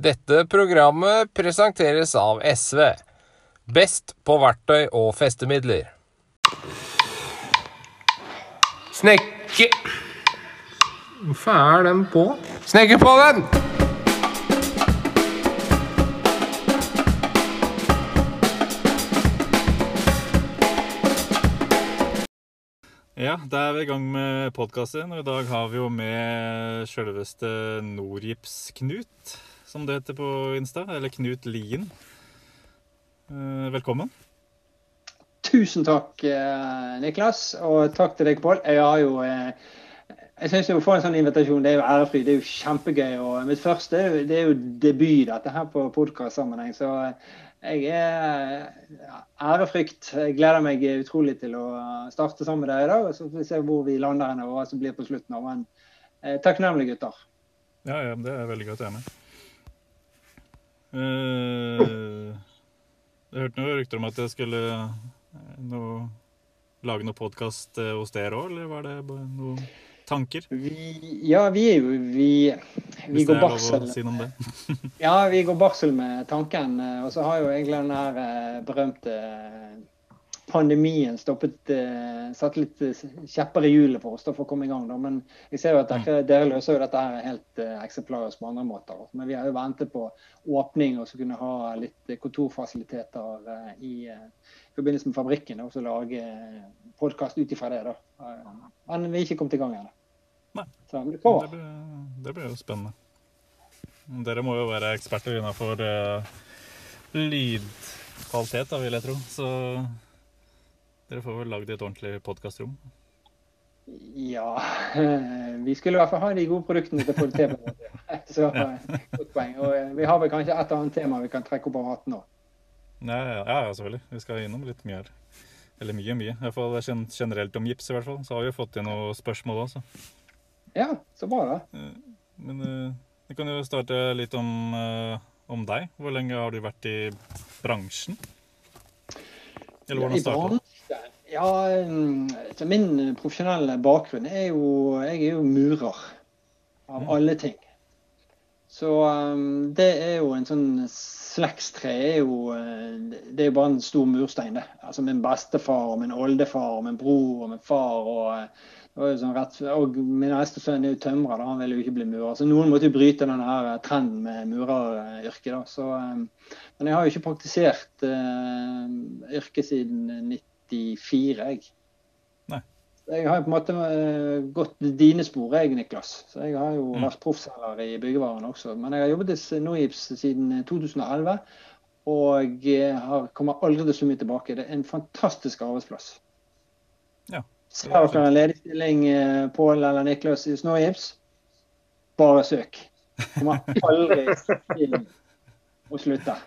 Dette programmet presenteres av SV. Best på verktøy og festemidler. Snekke... Hvorfor er den på? Snekke på den! Ja, da er vi i gang med podkasten. Og i dag har vi jo med sjølveste Nordgips-Knut, som det heter på Insta. Eller Knut Lien. Eh, Velkommen. Tusen takk, eh, Niklas, og takk til deg, Pål. Jeg har jo eh, jeg synes å få en sånn invitasjon, det er jo ærefri, det er jo kjempegøy. og Mitt første det er jo debut dette her på podkastsammenheng. Så jeg er ærefrykt. Jeg gleder meg utrolig til å starte sammen med deg i dag. og Så får vi se hvor vi lander hen og hva som blir på slutten. av, Men eh, takknemlig, gutter. Ja, ja, det er veldig godt å være med. Eh, jeg hørte noen rykter om at jeg skulle eh, noe, lage noe podkast hos dere òg, eller var det noen tanker? Vi, ja, vi er jo Vi, vi går barsel. si noe om det. Ja, vi går barsel med tanken. eh, Og så har jo egentlig den her eh, berømte eh, pandemien stoppet eh, Satt litt eh, kjepper i hjulet for oss da, for å komme i gang. Da. Men jeg ser jo at dere, dere løser jo dette her helt eh, eksemplarisk på andre måter. Men vi har jo ventet på åpning og så kunne ha litt eh, kontorfasiliteter eh, i i forbindelse med fabrikken. Og så lage podkast ut ifra det. da. Eh, Men vi er ikke kommet i gang ennå. Nei. Så det blir, det blir jo spennende. Dere må jo være eksperter innenfor uh, lydkvalitet, da, vil jeg tro. Så dere får vel lagd et ordentlig podkastrom. Ja, vi skulle i hvert fall ha de gode produktene til å få det til. Så eh, godt poeng. Og eh, vi har vel kanskje et annet tema vi kan trekke opp av hatten nå. Ja, ja, selvfølgelig. Vi skal innom litt mye her. Eller mye, mye. I hvert fall gen- generelt om gips, i hvert fall. Så har vi jo fått inn noen spørsmål også. Ja, så bra, da. Men uh, vi kan jo starte litt om, eh, om deg. Hvor lenge har du vært i bransjen? Eller hvordan startet det? Ja, mm, så min profesjonelle bakgrunn er jo Jeg er jo murer, av Mm. alle ting. Så um, det er jo en sånn Slektstre er jo eh, Det er jo bare en stor murstein, det. Altså min bestefar og min oldefar og min bror og min far og eh, sånn rett, og Min eldste sønn er jo tømrer, da. han ville jo ikke bli murer. Så noen måtte jo bryte denne her trenden med mureryrket. da. Så, eh, men jeg har jo ikke praktisert uh, yrket siden 94, jeg. Nei. Jeg har på en måte eh, gått dine spor, jeg, Niklas. Så jeg har jo Mm. vært proffselger i byggevaren også. Men jeg har jobbet i Norgips siden 2011. Og eh, har, kommer aldri til å summe tilbake. Det er en fantastisk arbeidsplass. Ja. Ser dere en ledig stilling, eh, Pål eller Niklas, i Snorgips? Bare søk. Kommer aldri til å slutte.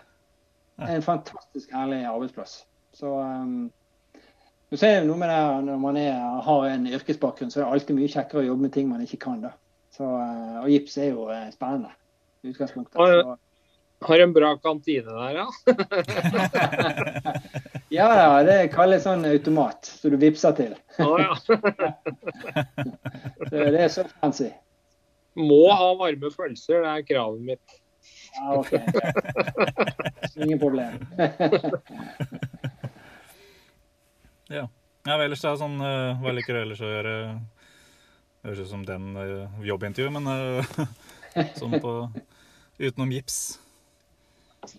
En fantastisk herlig arbeidsplass. Så um, så ser noe med det når man er, har en yrkesbakgrunn, så er det alltid mye kjekkere å jobbe med ting man ikke kan. da. Så, eh, og gips er jo eh, spennende i utgangspunktet. Så, Har en bra kantine der, ja. ja, ja, det kalles sånn automat, så du vippser til. Så det er så fancy. Må ha varme pølser, det er kravet mitt. Ja, OK. Ingen problem. Ja. ja, ellers er sånn, uh, hva liker du ellers å gjøre? Høres ut som den uh, jobbintervju, men uh, sånn på utenom gips.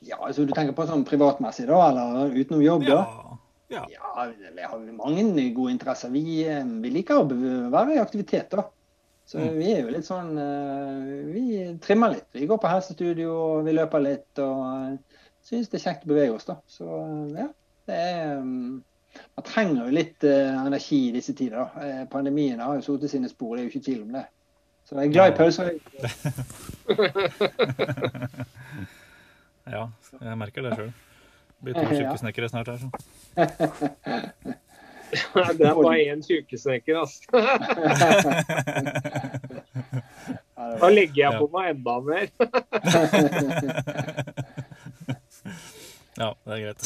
Ja, altså Du tenker på sånn privatmessig, da? Eller utenom jobb? da? Ja. ja. Ja, vi har mange gode interesser. Vi, eh, vi liker å være i aktivitet, da. Så Mm. vi er jo litt sånn eh, Vi trimmer litt. Vi går på helsestudio, vi løper litt og syns det er kjekt å bevege oss, da. Så eh, ja, det er um, Man trenger jo litt eh, energi i disse tider. Eh, pandemien har jo satt sine spor, det er jo ikke tvil om det. Så jeg er glad i pauser. Ja, jeg merker det sjøl. Blir to tjukkesnekkere snart her. Så. Det er bare én tjukkesnekker, altså. Da legger jeg på meg enda mer. Ja, det er greit.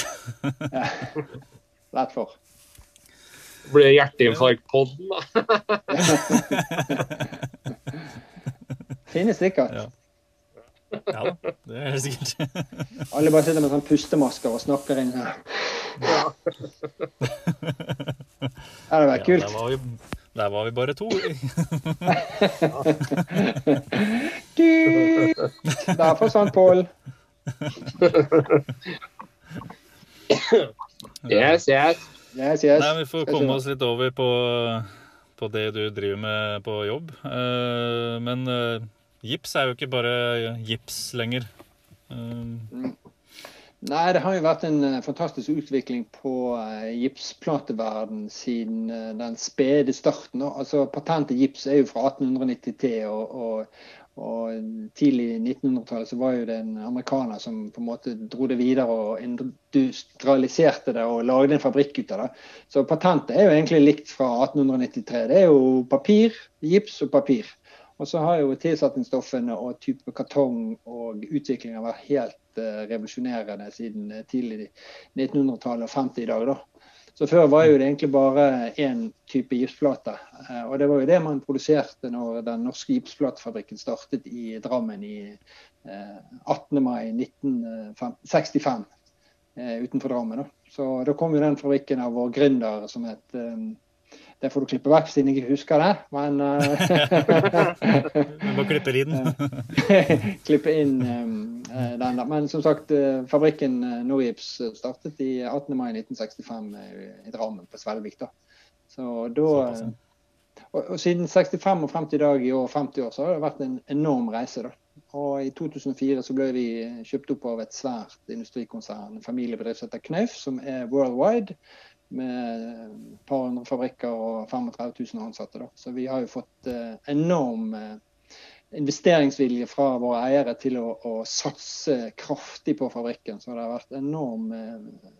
Rett for. Blir hjerteinfarkt-podden, da? Finnes sikkert. Ja. Ja, Ja da, det er det sikkert. Alle bare sitter med sånn pustemasker og snakker inn her. Ja. Ja, det hadde Ja, kult. der, var vi, der var vi bare to. Du, der forsvant Pål. Yes, yes. Yes, yes. Nei, Vi får komme oss litt over på, på det du driver med på jobb. Eh, Men eh, gips er jo ikke bare gips lenger. Eh, Nei, det har jo vært en fantastisk utvikling på uh, gipsplateverden siden den spede starten. Altså, Patentet gips er jo fra 1893, og, og, og tidlig i 1900-tallet så var jo det en amerikaner som på en måte dro det videre og industrialiserte det og lagde en fabrikk ut av det. Så patentet er jo egentlig likt fra 1893. Det er jo papir, gips og papir. Og så har jo tilsetningsstoffene og type kartong og utviklinga vært helt eh, revolusjonerende siden eh, tidlig 1900-tallet og 50 i dag. da. Så Før var jo det egentlig bare én type gipsplate. Eh, og det var jo det man produserte når den norske gipsplatefabrikken startet i Drammen i eh, 18. mai 1965 eh, utenfor Drammen. Så da kom jo den fabrikken av vår gründer som het eh, Det får du klippe vekk siden jeg ikke husker det, men Du Vi må klippe i klippe inn eh, den. da. Men som sagt, eh, fabrikken eh, Norgips startet i 18. mai 1965 eh, i Drammen, på Svelvik. da. Så da eh, og, og siden 65 og frem til i dag, i år 50 år, så har det vært en enorm reise. da. Og I 2004 så ble vi kjøpt opp av et svært industrikonsern, en familiebedrift som heter Knauf, som er worldwide. Med et par hundre fabrikker og 35 000 ansatte. Da. Så vi har jo fått eh, enorm eh, investeringsvilje fra våre eiere til å, å satse kraftig på fabrikken. Så det har vært enorm eh,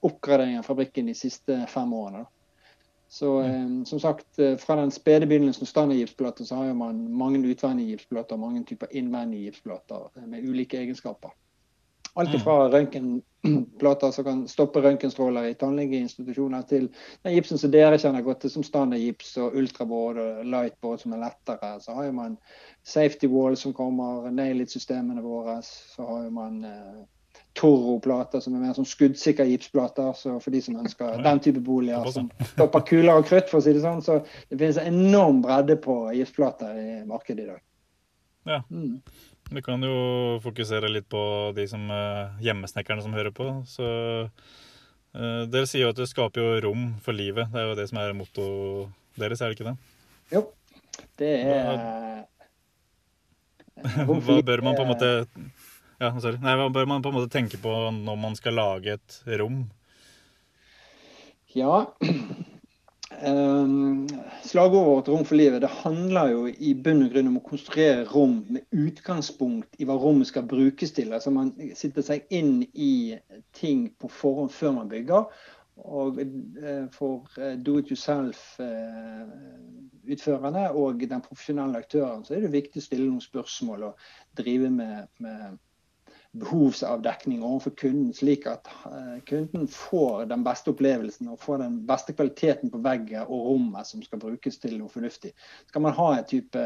oppgradering av fabrikken de siste fem årene. Da. Så eh, som sagt, fra den spede begynnelsen standardgipsplater, så har man mange utvendige gipsplater og mange typer innvendige gipsplater med ulike egenskaper. Alt Mm. fra røntgenplater som kan stoppe røntgenstråler i tannlegeinstitusjoner, til den gipsen som dere kjenner godt til som standardgips og ultraboard og lightboard som er lettere. Så har man safety wall som kommer, nail-it-systemene våre. Så har man eh, Toro-plater som er mer sånn skuddsikre gipsplater. Så for de som ønsker den type boliger som stopper kuler og krutt, for å si det sånn. Så det finnes en enorm bredde på gipsplater i markedet i dag. Ja. Mm. Vi kan jo fokusere litt på de som eh, hjemmesnekkerne som hører på. Så uh, Dere sier jo at det skaper jo rom for livet. Det er jo det som er mottoet deres, er det ikke det? Jo, det er hva, Hva bør man på en måte ja, sorry. Nei, hva bør man på en måte tenke på når man skal lage et rom? Ja. Um, slagordet vårt 'Rom for livet' det handler jo i bunn og grunn om å konstruere rom med utgangspunkt i hva rommet skal brukes til. Altså Man sitter seg inn i ting på forhånd før man bygger. Og eh, for eh, do it yourself-utførerne og den profesjonelle aktøren så er det viktig å stille noen spørsmål og drive med, med behovsavdekning overfor kunden, slik at eh, kunden får den beste opplevelsen og får den beste kvaliteten på veggen og rommet som skal brukes til noe fornuftig. Skal man ha et type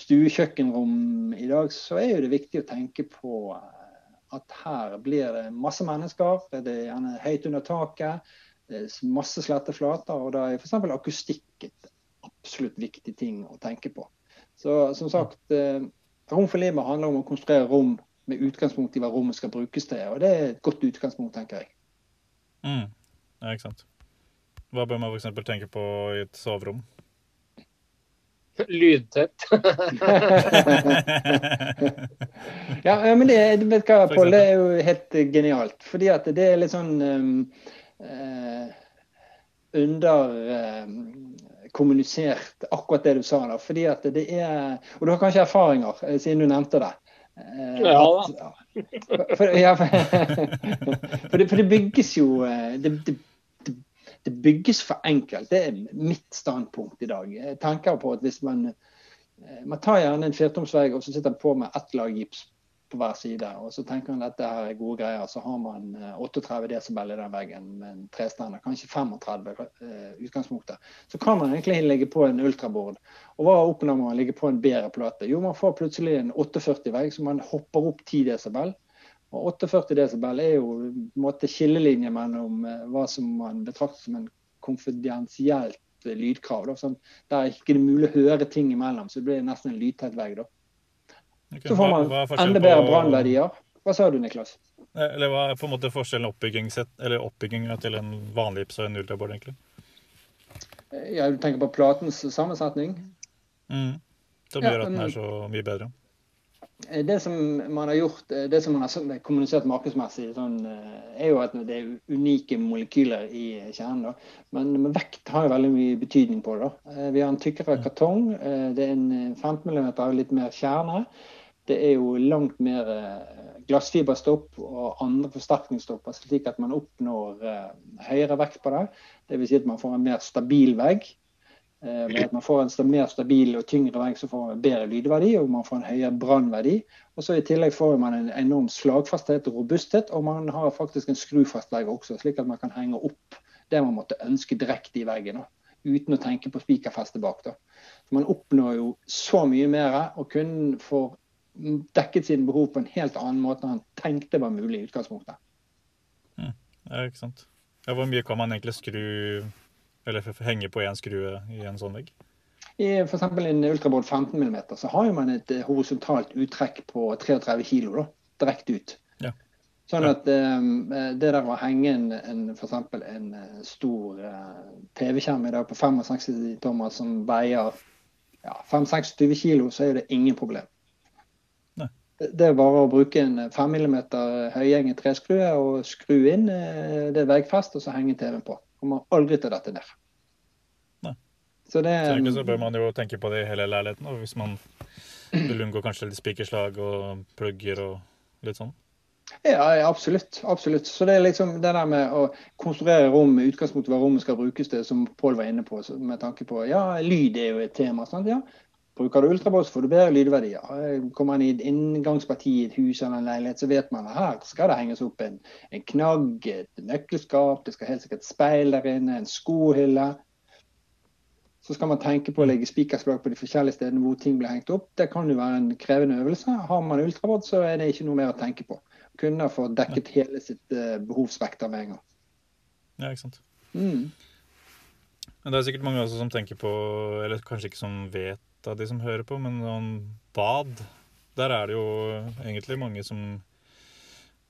stuekjøkkenrom i dag, så er det viktig å tenke på eh, at her blir det masse mennesker, det er gjerne høyt under taket, det er masse slette flater, og da er f.eks. akustikk et absolutt viktig ting å tenke på. Så som sagt, eh, Rom for livet handler om å konstruere rom med utgangspunkt i hva rommet skal brukes til. Og det er et godt utgangspunkt, tenker jeg. Mm. Ja, ikke sant. Hva bør man f.eks. tenke på i et soverom? Lydtett. ja, men det, du vet hva, Pål, det er jo helt eh, genialt. Fordi at det er litt sånn um, uh, underkommunisert, akkurat det du sa. da, fordi at det er, Og du har kanskje erfaringer, eh, siden du nevnte det. Eh, Ja da. For, ja, for, for, det, for det bygges jo eh, det, det, det, bygges for enkelt. Det er mitt standpunkt i dag. Jeg tenker på at hvis man eh, man tar gjerne en firtomsvei og så sitter man på med ett lag gips hver side. Og så tenker man at dette her er gode greier. Så har man eh, 38 desibel i den veggen med en trestander, kanskje 35 eh, utgangspunktet. Så kan man egentlig ligge på en ultrabord. Og hva oppnår man å ligge på en bedre plate? Jo, man får plutselig en 48-vegg, så man hopper opp 10 desibel. Og 48 desibel er jo en måte skillelinje mellom eh, hva som man betrakter som en konfidensielt eh, lydkrav. Da, sånn, der er ikke det mulig å høre ting imellom, så det blir nesten en lydtett vegg. da. Ok, Så får man hva forskjellen enda bedre brannverdier. Hva sa du, Niklas? Eller hva er på en måte forskjellen oppbygginga til en vanlig Ipsa og en ultrabord, egentlig? Ja, du tenker på platens sammensetning? Mm. Som Ja, gjør at den mm. er så mye bedre. Eh, Det som man har gjort, eh, det som man har kommunisert markedsmessig, sånn, eh, er jo at det er unike molekyler i kjernen. Da. Men, men vekt har jo veldig mye betydning på det. Vi har en tykkere kartong. eh, Det er en 15 mm litt mer kjerne. Det er jo langt mer eh, glassfiberstopp og andre forsterkningsstopper, slik at man oppnår eh, høyere vekt på det. Dvs. Si at man får en mer stabil vegg. Eh, Ved at man får en mer stabil og tyngre vegg, så får man bedre lydverdi og man får en høyere brannverdi. Og så I tillegg får man en enorm slagfasthet og robusthet, og man har faktisk en skrufast vegg også, slik at man kan henge opp det man måtte ønske direkte i veggen. Uten å tenke på spikerfestet bak. Da. Så Man oppnår jo så mye mer, og kunden får dekket sine behov på en helt annen måte enn han tenkte var mulig i utgangspunktet. Ja, ikke sant? Ja, hvor mye kan man egentlig skru, eller henge på én skrue i en sånn vegg? I f.eks. en ultraboard 15 mm så har man et eh, horisontalt uttrekk på 33 kg da, direkte ut. Ja. Sånn at um, det der å henge en, en f.eks. en stor uh, TV-skjerm i dag på 65 tommer som veier ja, 5-26 kg, så er det ingen problem. Det er bare å bruke en 5 mm høyhengende treskrue og skru inn eh, det veggfest, og så henge TV-en på. Kommer aldri til dette ned. Nei. Så det, er... egentlig så bør man jo tenke på det i hele leiligheten, og hvis man vil unngå kanskje litt spikerslag og plugger og litt sånn. Ja, ja, absolutt. absolutt. Så det er liksom det der med å konstruere rom med utgangspunkt i hva rommet skal brukes til, som Pål var inne på, med tanke på ja, lyd er jo et tema. sant? Ja, Bruker du ultrabåt, så får du bedre lydverdier. Kommer man i et inngangsparti i et hus eller en leilighet, så vet man at her skal det henges opp en, en knagg, et nøkkelskap, det skal helt sikkert speil der inne, en skohylle. Så skal man tenke på å legge spikerslag på de forskjellige stedene hvor ting blir hengt opp. Det kan jo være en krevende øvelse. Har man ultrabåt, så er det ikke noe mer å tenke på. Kunne få dekket hele sitt eh, behovsspekter med en gang. Ja, ikke sant. Mm. Men det er sikkert mange også som tenker på, eller kanskje ikke som vet av de som hører på, men noen bad, der er det jo egentlig mange som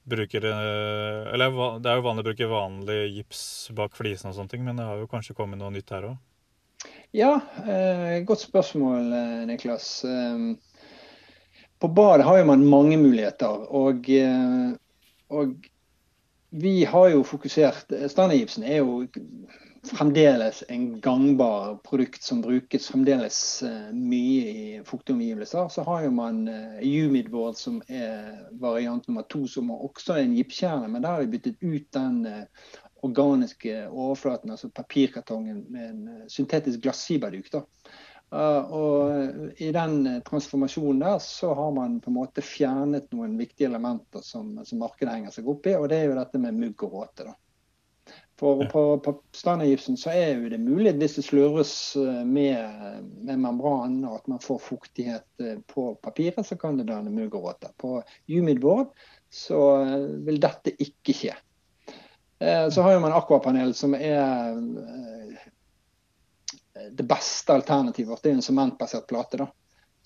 bruker eh, Eller det er jo vanlig å bruke vanlig gips bak flisene og sånne ting, men det har jo kanskje kommet noe nytt her òg. Ja, eh, godt spørsmål, eh, Niklas. Eh, på badet har jo man mange muligheter. Og, eh, og vi har jo fokusert Standardgipsen er jo fremdeles en gangbar produkt som brukes fremdeles eh, mye i fuktomgivelser. Så har jo man eh, Humidboard som er variant nummer to, som også er en gipskjerne. Men der har vi byttet ut den eh, organiske overflaten, altså papirkartongen, med en syntetisk glassfiberduk. da. Og I den transformasjonen der så har man på en måte fjernet noen viktige elementer som, som markedet henger seg opp i, og det er jo dette med mugg og råte. da. For Ja. på, på standardgipsen så er jo det mulig hvis det slurves eh, med, med membranen og at man får fuktighet eh, på papiret, så kan det danne mugg og råte. På humidboard så eh, vil dette ikke skje. Så har man akvapanel som er det beste alternativet vårt. Det er en sementbasert plate. da.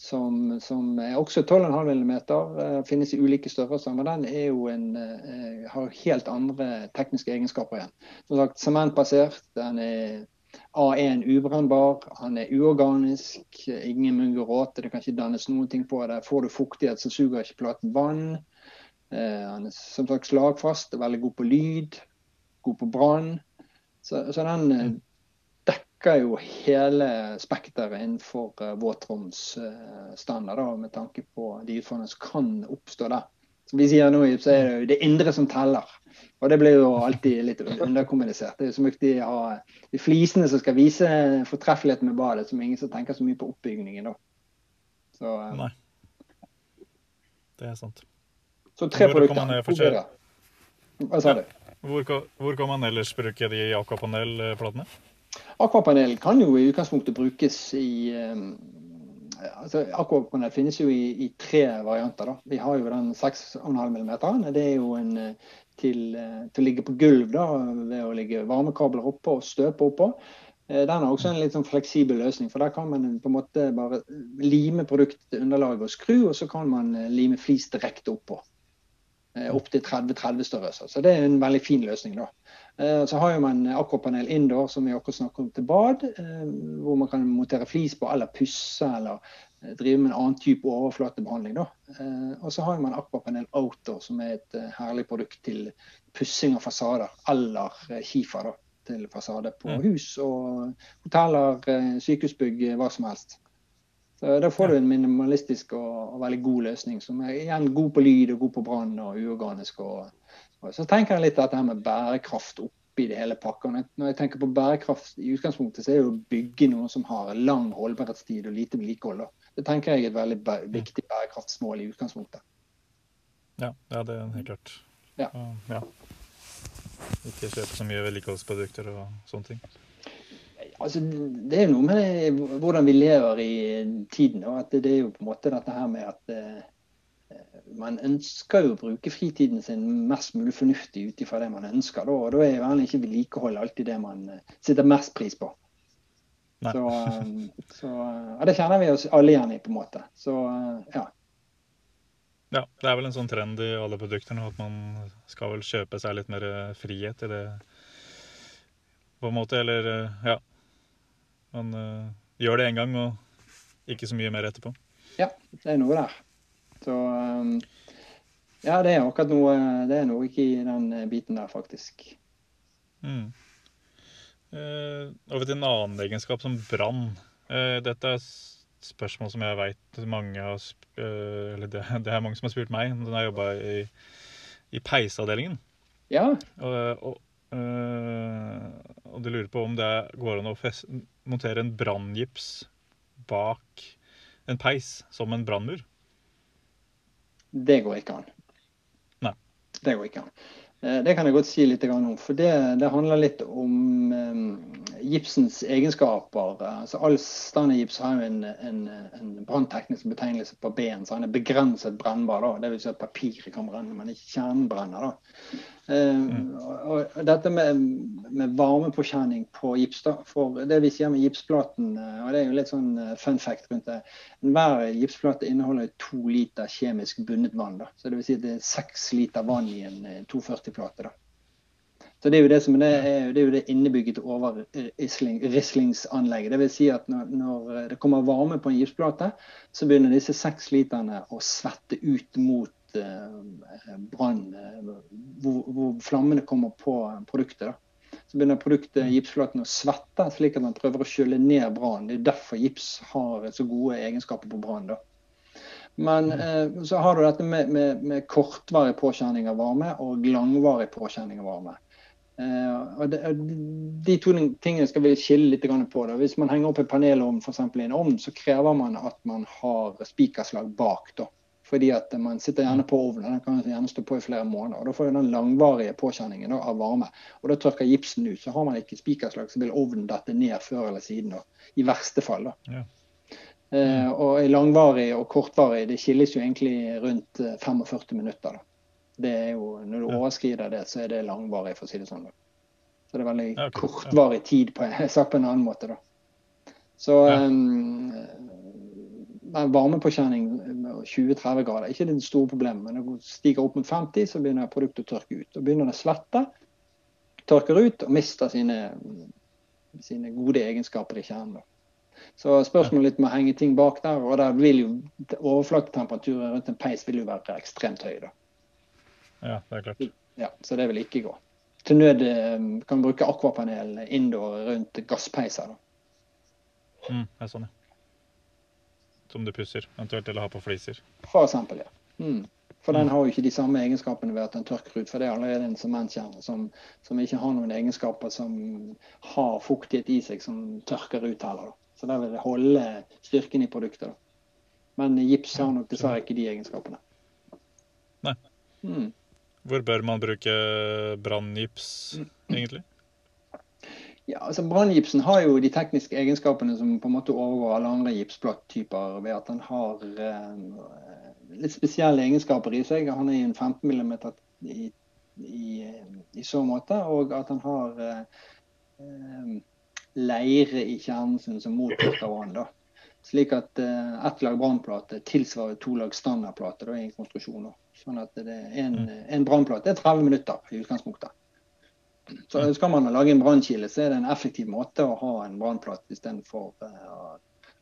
Som, som er også 12,5 mm. eh, Finnes i ulike størrelser. Men den er jo en, eh, har helt andre tekniske egenskaper igjen. Som sagt, sementbasert. Den er A1 ubrennbar. Han er uorganisk. Ingen mugg råte. Det kan ikke dannes noen ting på det. Får du fuktighet, så suger ikke platen vann. Eh, Han er som sagt slagfast. Veldig god på lyd. God på brann. Så, så den eh, dekker jo hele spekteret innenfor uh, våtromsstandard, da, med tanke på de utfordringene som kan oppstå der. Som vi sier nå, så er det jo det indre som teller. Og det blir jo alltid litt underkommunisert. Det er jo så mye de har de flisene som skal vise fortreffeligheten med badet, som ingen som tenker så mye på oppbygningen da. Så, eh, Nei. Det er sant. Så tre Hvor produkter. man, eh, forskjell- Hva sa du? Hvor, hvor kan man ellers bruke de aquapanel-platene? Aquapanel kan jo i utgangspunktet brukes i eh, altså Akvapanel finnes jo i, i tre varianter. da. Vi har jo den 6,5 mm. Det er jo en eh, til, eh, til å ligge på gulv da, ved å ligge varmekabler oppå og støpe oppå. Eh, Den er også en litt sånn fleksibel løsning, for der kan man på en måte bare lime produktunderlaget og skru, og så kan man lime flis direkte oppå. Opptil 30-30 størrelser. Så det er en veldig fin løsning. da. Eh, Så har man akvapanel indoor, som vi akkurat snakket om, til bad. eh, Hvor man kan montere flis på, eller pusse, eller eh, drive med en annen type overflatebehandling. Eh, Og så har man akvapanel outdoor, som er et herlig produkt til pussing av fasader, eller Kifa da, til fasade på Mm. hus og hoteller, eh, sykehusbygg, eh, hva som helst. Så Da får du en minimalistisk og, og veldig god løsning, som er igjen god på lyd og god på brann og uorganisk. Og, og så tenker jeg litt at det her med bærekraft oppi det hele pakka. Når jeg- tenker på bærekraft i utgangspunktet, så er det jo å bygge noe som har lang holdbarhetstid og lite vedlikehold. Det tenker jeg er et veldig bæ- viktig bærekraftsmål i utgangspunktet. Ja, ja, det er helt klart. Ja. Og, ja. Ikke kjøpe så mye vedlikeholdsprodukter og sånne ting. Altså, det er jo noe med det, hvordan vi lever i tiden. Og at det, det er jo på en måte dette her med at eh, man ønsker jo å bruke fritiden sin mest mulig fornuftig ut ifra det man ønsker. Da, og da er jo gjerne ikke vedlikehold alltid det man sitter setter mest pris på. Så, eh, så eh, ja, Det kjenner vi oss alle igjen i, på en måte. Så eh, ja. Ja, det er vel en sånn trend i alle produkter nå at man skal vel kjøpe seg litt mer eh, frihet i det på en måte. Eller eh, ja. Man uh, gjør det én gang og ikke så mye mer etterpå. Ja, det er noe der. Så um, ja, det er akkurat noe Det er noe ikke i den biten der, faktisk. Mm. Uh, over til en annen egenskap som brann. Uh, dette er et spørsmål som jeg veit mange har eh, Eller det, det er mange som har spurt meg når jeg jobba i, i peisavdelingen. Ja, Og, og, de lurer på om det går an å montere en branngips bak en peis som en brannmur. Det går ikke an. Nei. Det går ikke an. Eh, Det kan jeg godt si litt om. For det, det handler litt om eh, gipsens egenskaper. Altså, all standardgips har en, en, en brannteknisk betegnelse på B-en. Så han er begrenset brennbar. da. Det vil si at papiret kan brenne, men ikke kjernen brenner. da. Eh, og, og dette med, med varmepåkjenning på gips, da. For det vi sier med gipsplaten, eh, og det er jo litt sånn eh, fun fact rundt det. Hver gipsplate inneholder to liter kjemisk bundet vann. da. Så det vil si at det er seks liter vann i en eh, 240-plate. da. Så Det er jo det som det er, det er jo det innebygget rislingsanlegget. Det vil si at når, når det kommer varme på en gipsplate, så begynner disse seks literne å svette ut mot eh, brann, eh, hvor, hvor flammene kommer på produktet. da. Så begynner produktet, gipsflaten å svette, slik at man prøver å skylle ned brann. Det er derfor gips har så gode egenskaper på brann. Men eh, så har du dette med, med, med kortvarig påkjenning av varme og langvarig påkjenning av varme. Eh, og de, de to tingene skal vi skille litt på. Da. Hvis man henger opp en panelovn for eksempel, i en ovn, så krever man at man har spikerslag bak. da. Fordi at man sitter gjerne på ovnen, den kan gjerne stå på i flere måneder. og Da får du den langvarige påkjenningen av varme. og Da tørker gipsen ut. Så har man ikke spikerslag, så vil ovnen dette ned før eller siden. da. I verste fall. da. Ja. Eh, og langvarig og kortvarig det skilles jo egentlig rundt eh, 45 minutter. da. Det er jo, Når du Ja. overskrider det, så er det langvarig, for å si det sånn. da. Så det er veldig Ja, ok. kortvarig tid, på, sagt på en annen måte. da. Så Ja. um, varmepåkjenning 20-30 grader er ikke det store problemet. Men når det stiger opp mot 50, så begynner produktet å tørke ut. Og begynner det å svette, tørker ut og mister sine, sine gode egenskaper i kjernen. Så spørsmålet litt med å henge ting bak der, og der vil jo overflatetemperaturen rundt en peis vil jo være ekstremt høy. da. Ja, det er klart. Ja, Så det vil ikke gå. Til nød eh, kan vi bruke akvapanel indoor rundt gasspeiser. da. Mm, det er sånn, ja. Som du pusser, eventuelt, eller har på fliser. For eksempel, ja. Mm. For den har jo ikke de samme egenskapene ved at den tørker ut. For det er allerede en sementkjerne som, som ikke har noen egenskaper som har fuktighet i seg som tørker ut heller. Så der vil det holde styrken i produktet. da. Men gips har nok dessverre ikke de egenskapene. Mm. Hvor bør man bruke branngips, egentlig? Ja, altså Branngipsen har jo de tekniske egenskapene som på en måte overgår alle andre gipsplatttyper ved at han har eh, litt spesielle egenskaper i seg. Han er i en 15 mm i, i, i så måte, og at han har eh, eh, leire i kjernen sin som motvirker vann. Slik at eh, ett lag brannplate tilsvarer to lag standardplate da, i en konstruksjon. Sånn at det er en, en brannplate er 30 minutter i utgangspunktet. Så skal man lage en brannkile, så er det en effektiv måte å ha en brannplate istedenfor uh,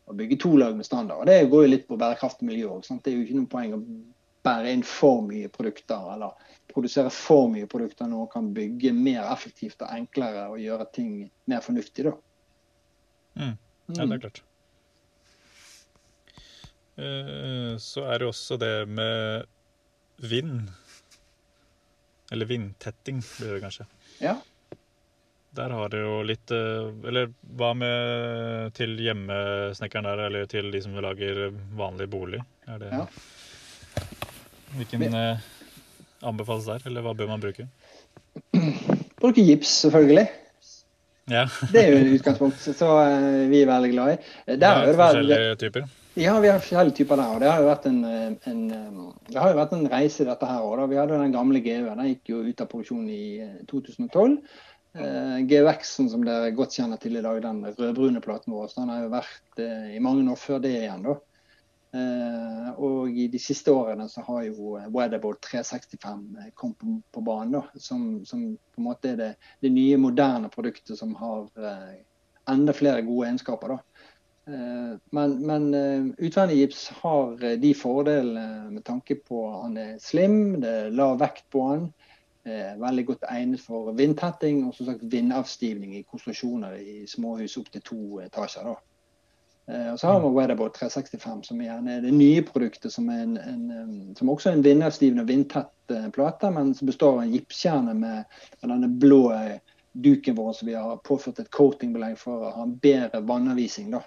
å bygge to lag med standard. Og Det går jo litt på bærekraftig miljø òg. Det er jo ikke noe poeng å bære inn for mye produkter eller produsere for mye produkter når man kan bygge mer effektivt og enklere og gjøre ting mer fornuftig. da. Mm. Ja, det er klart. Eh, Så er det også det med vind. Eller vindtetting, blir det kanskje. Ja. Der har det jo litt eh, Eller hva med til hjemmesnekkeren der, eller til de som lager vanlig bolig? Er det Ja. Hvilken Men, anbefales der, eller hva bør man bruke? Bruke gips, selvfølgelig. Ja, Det er jo et utgangspunkt så eh, vi er veldig glad i. Eh, Der ja, forskjellige typer. Ja, vi har forskjellige typer der. og Det har jo vært en, eh, en, eh, jo vært en reise, dette her òg. Vi hadde den gamle GU-en. Den gikk jo ut av produksjon i eh, 2012. Eh, GUX-en som dere godt kjenner til i dag, den rødbrune platen vår, så den har jo vært eh, i mange år før det igjen. da. Eh, og i de siste årene så har jo Weatherboard 365 kommet på, på banen, da, som, som på en måte er det, det nye, moderne produktet som har eh, enda flere gode egenskaper. da. Eh, men men eh, utvendig gips har eh, de fordelene med tanke på at han er slim, det er lav vekt på han, veldig godt egnet for vindtetting og som sagt vindavstivning i konstruksjoner i småhus opp til to etasjer. da. Og så har vi Weatherboard 365, som gjerne er det nye produktet, som, er en, en, som også er en vindavstivende og vindtett plate, men som består av en gipskjerne med, med denne blå duken vår som vi har påført et coatingbelegg for å ha en bedre vannavvisning. da.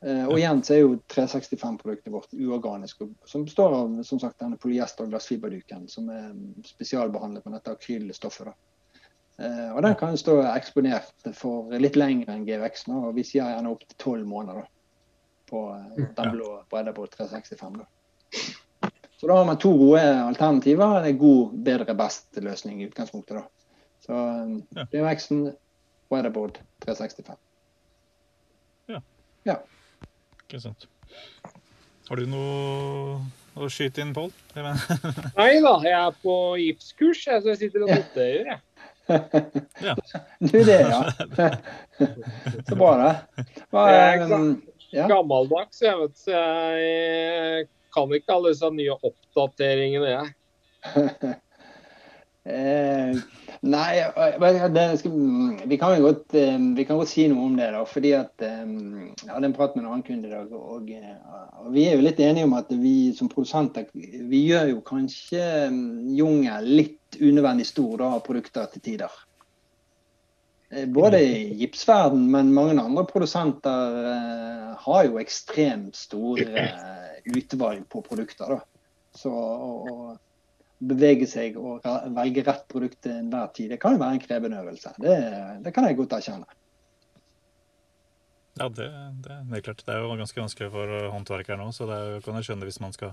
Eh, Og igjen så er jo 365-produktet vårt uorganisk, som består av som sagt, denne polyester- og glassfiberduken, som er spesialbehandlet med dette akrylstoffet. Eh, og Den kan stå eksponert for litt lenger enn GVX, nå, og vi sier gjerne opp til tolv måneder da, på eh, den Ja. blå Breidabåt 365. Da. Så da har man to gode alternativer. Det er god, bedre, best-løsning i utgangspunktet. da. Så Ja. GVX-en, Weatherboard 365. Ikke sant. Har du noe å skyte inn, Pål? Nei da, jeg er på gipskurs, jeg, så jeg sitter og noterer. jeg. Ja. Du det, ja. Så bra. Hva, Jeg er eh, ja. Gammeldags, jeg vet så jeg kan ikke alle disse nye oppdateringene, jeg. Eh, nei, eh, skal, vi, kan godt, eh, vi kan godt si noe om det. da, fordi at eh, Jeg hadde en prat med en annen kunde i dag. Og, og Vi er jo litt enige om at vi som produsenter vi gjør jo kanskje jungel litt unødvendig stor da, av produkter til tider. Både i gipsverden, men mange andre produsenter har jo ekstremt store utvalg på produkter. da. Så, og, og bevege seg og velge rett produkt til enhver tid. Det kan jo være en krevende øvelse. Det, det kan jeg godt erkjenne. Ja, det, det, det er klart. Det er jo ganske vanskelig for håndverkere nå, så det er, jo- kan jeg skjønne hvis man skal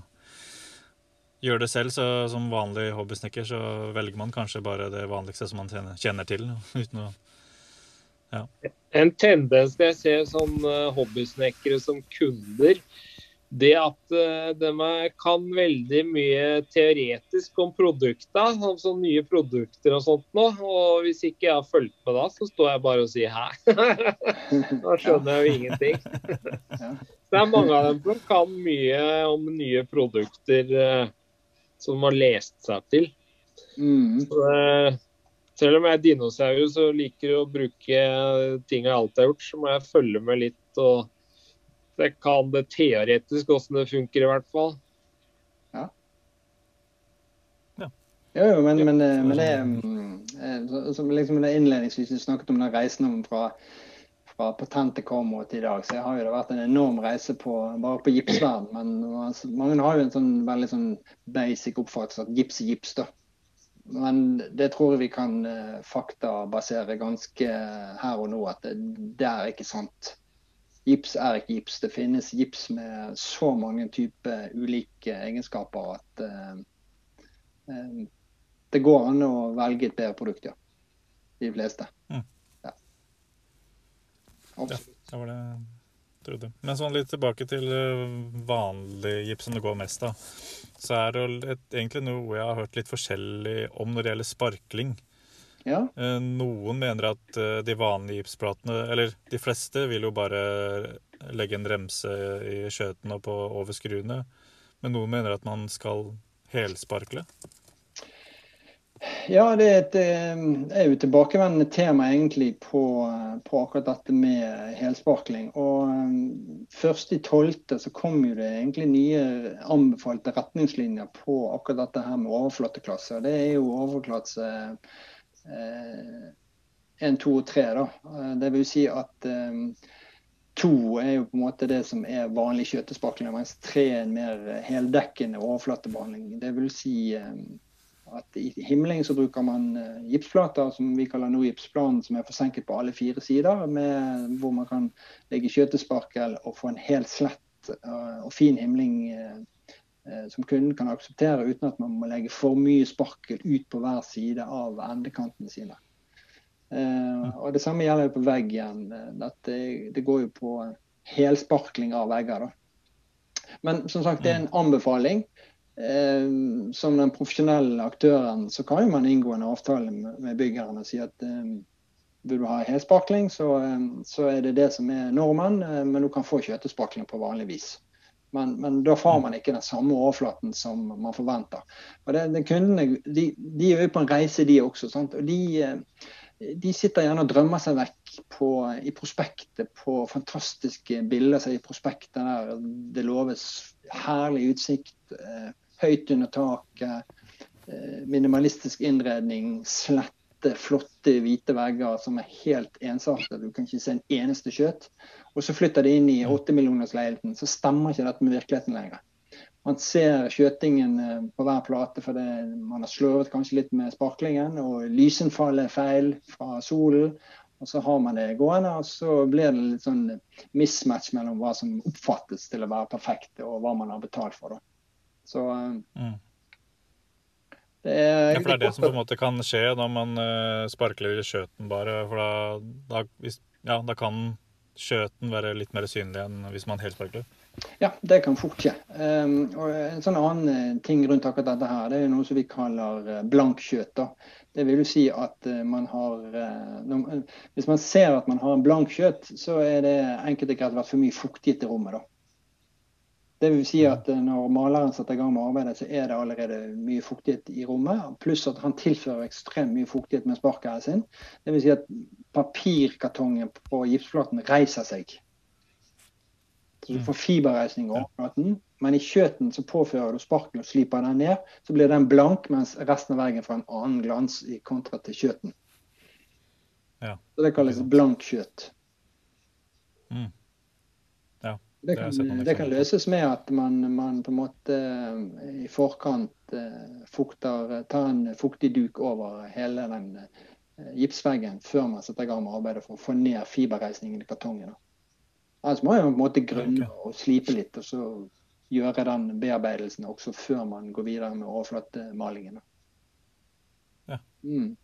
gjøre det selv. Så som vanlig hobbysnekker så velger man kanskje bare det vanligste som man kjenner, kjenner til. uten å En tendens jeg ser sånn eh, hobbysnekkere som kunder, det at eh, de kan veldig mye teoretisk om produkter, om sånne nye produkter og sånt nå. Og hvis ikke jeg har fulgt med da, så står jeg bare og sier hæ? da skjønner jeg jo ingenting. Det er mange av dem som kan mye om nye produkter eh, som de har lest seg til. Mm. Så, eh, selv om jeg er dinosaur så liker jeg å bruke ting jeg alltid har gjort, så må jeg følge med litt. og Jeg kan det teoretisk hvordan det funker, i hvert fall. ja Jo, jo, men, men, eh, men det eh, som liksom det innledningsvis vi snakket om den reisen om fra, fra patentet kom og til i dag. Så har jo det vært en enorm reise på, bare på gipsverden. Men mange har jo en sånn veldig sånn basic oppfattelse at gips er gips, da. Men det tror jeg vi kan uh, faktabasere ganske her og nå, at det, det, er ikke sant. Gips er ikke gips. Det finnes gips med så mange typer ulike egenskaper at uh, det går an å velge et bedre produkt, ja. De fleste. Mm. Absolutt. Ja, det var det jeg trodde. Men sånn litt tilbake til eh, vanlig gips som det går mest av. Så er det egentlig noe jeg har hørt litt forskjellig om når det gjelder sparkling. Ja. Eh, noen mener at eh, de vanlige gipsplatene, eller de fleste, vil jo bare legge en remse i skjøten og på, over skruene. Men noen mener at man skal helsparkle. Ja, det er, et, eh, er jo tilbakevendende tema egentlig på, på, akkurat dette med helsparkling. Og først i tolvte så kom jo det egentlig nye anbefalte retningslinjer på akkurat dette her med overflateklasse. Det er jo overflateklasse eh, 1, 2 og 3. Da. Eh, det vil si at eh, to er jo på en måte det som er vanlig skjøtesparkling, mens tre er en mer heldekkende overflatebehandling. Det vil si eh, at I himling så bruker man gipsplater som vi kaller nå gipsplan som er forsenket på alle fire sider, med, hvor man kan legge skjøtesparkel og få en helt slett og fin himling som kunden kan akseptere, uten at man må legge for mye sparkel ut på hver side av endekantene sine. og Det samme gjelder på veggen. igjen. Det, det går jo på helsparkling av vegger. Da. Men som sagt, det er en anbefaling. Eh, som den profesjonelle aktøren så kan man inngå en avtale med byggeren og si at eh, vil du ha helsparkling, så, eh, så, er det det som er normen, eh, men du kan få kjøtesparkling på vanlig vis. Men, men, da får man ikke den samme overflaten som man forventer. Og det, det kundene de, de, er jo på en reise, de også. Sant? Og de, eh, de, sitter gjerne og drømmer seg vekk på, i prospektet på fantastiske bilder i prospektet der det loves herlig utsikt. Eh, høyt under taket, eh, minimalistisk innredning, slette, flotte hvite vegger som er helt ensartede. Du kan ikke se en eneste skjøt. Og så flytter de inn i åttemillionersleiligheten, så stemmer ikke dette med virkeligheten lenger. Man ser skjøtingen eh, på hver plate fordi man har sløvet kanskje litt med sparklingen, og lysinnfallet er feil fra solen. Og så har man det gående, og så blir det litt sånn mismatch mellom hva som oppfattes til å være perfekt, og hva man har betalt for. da. Så eh, mm. Det er Ja, for det er det som på en måte kan skje når man uh, sparkler i skjøten bare. For da, da, hvis, ja, da kan skjøten være litt mer synlig enn hvis man helsparkler. Ja, det kan fort skje. Um, og en sånn annen eh, ting rundt akkurat dette her, det er noe som vi kaller blank skjøt. Det vil jo si at man har Hvis man ser at man har en blank skjøt, så er det enkelt og greit vært for mye fuktighet i rommet. da. Det vil si at eh, når maleren setter i gang med arbeidet, så er det allerede mye fuktighet i rommet. Pluss at han tilfører ekstremt mye fuktighet med sparkeren sin. Det vil si at papirkartongen på gipsflaten reiser seg. Så du får fiberreisning over flaten. Men i kjøten så påfører du sparken og sliper den ned. Så blir den blank, mens resten av veggen får en annen glans i kontra til kjøten. Ja. Så det kalles blank kjøtt. Mm. Det kan, det kan, løses med at man, man, på en måte eh, i forkant eh, fukter, tar en fuktig duk over hele den eh, gipsveggen før man setter i gang med arbeidet for å få ned fiberreisningen i kartongen. Ellers må man på en måte grunne og slipe litt, og så gjøre den bearbeidelsen også før man går videre med overflatemalingen. Ja. Mm.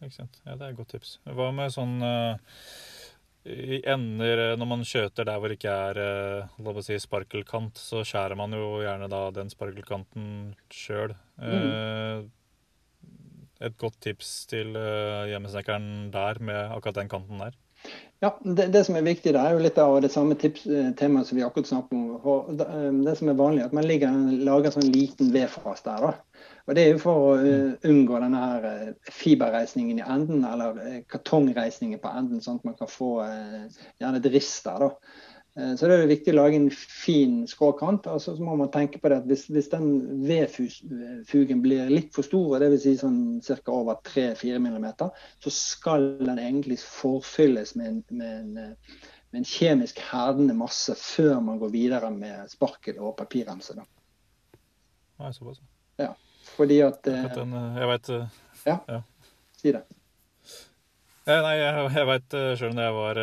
Ikke sant. Ja, det er et godt tips. Hva med sånn uh i ender eh, Når man skjøter der hvor det ikke er la oss si, sparkelkant, så skjærer man jo gjerne da den sparkelkanten sjøl. Mm. Eh, et godt tips til hjemmesnekkeren der med akkurat den kanten der? Ja, det, det, som er viktig, det er jo litt av det samme tips, temaet som vi akkurat snakket om. Det, som er vanlig, at man ligger, lager en sånn liten V-fras der. da. Og Det er jo for å uh, unngå denne her uh, fiberreisningen i enden, eller uh, kartongreisningen på enden, sånn at man kan få gjerne et rist der. da. Eh, så det er viktig å lage en fin skråkant. og så må man tenke på det at Hvis, hvis den vedfugen blir litt for stor, dvs. Si sånn ca. over 3-4 mm, så skal den egentlig forfylles med en, med, en, med en, kjemisk herdende masse før man går videre med sparkel og papirremse. Nei, såpass. Ja, fordi at den, Jeg veit ja, ja, si det. Nei, jeg, jeg veit sjøl når jeg var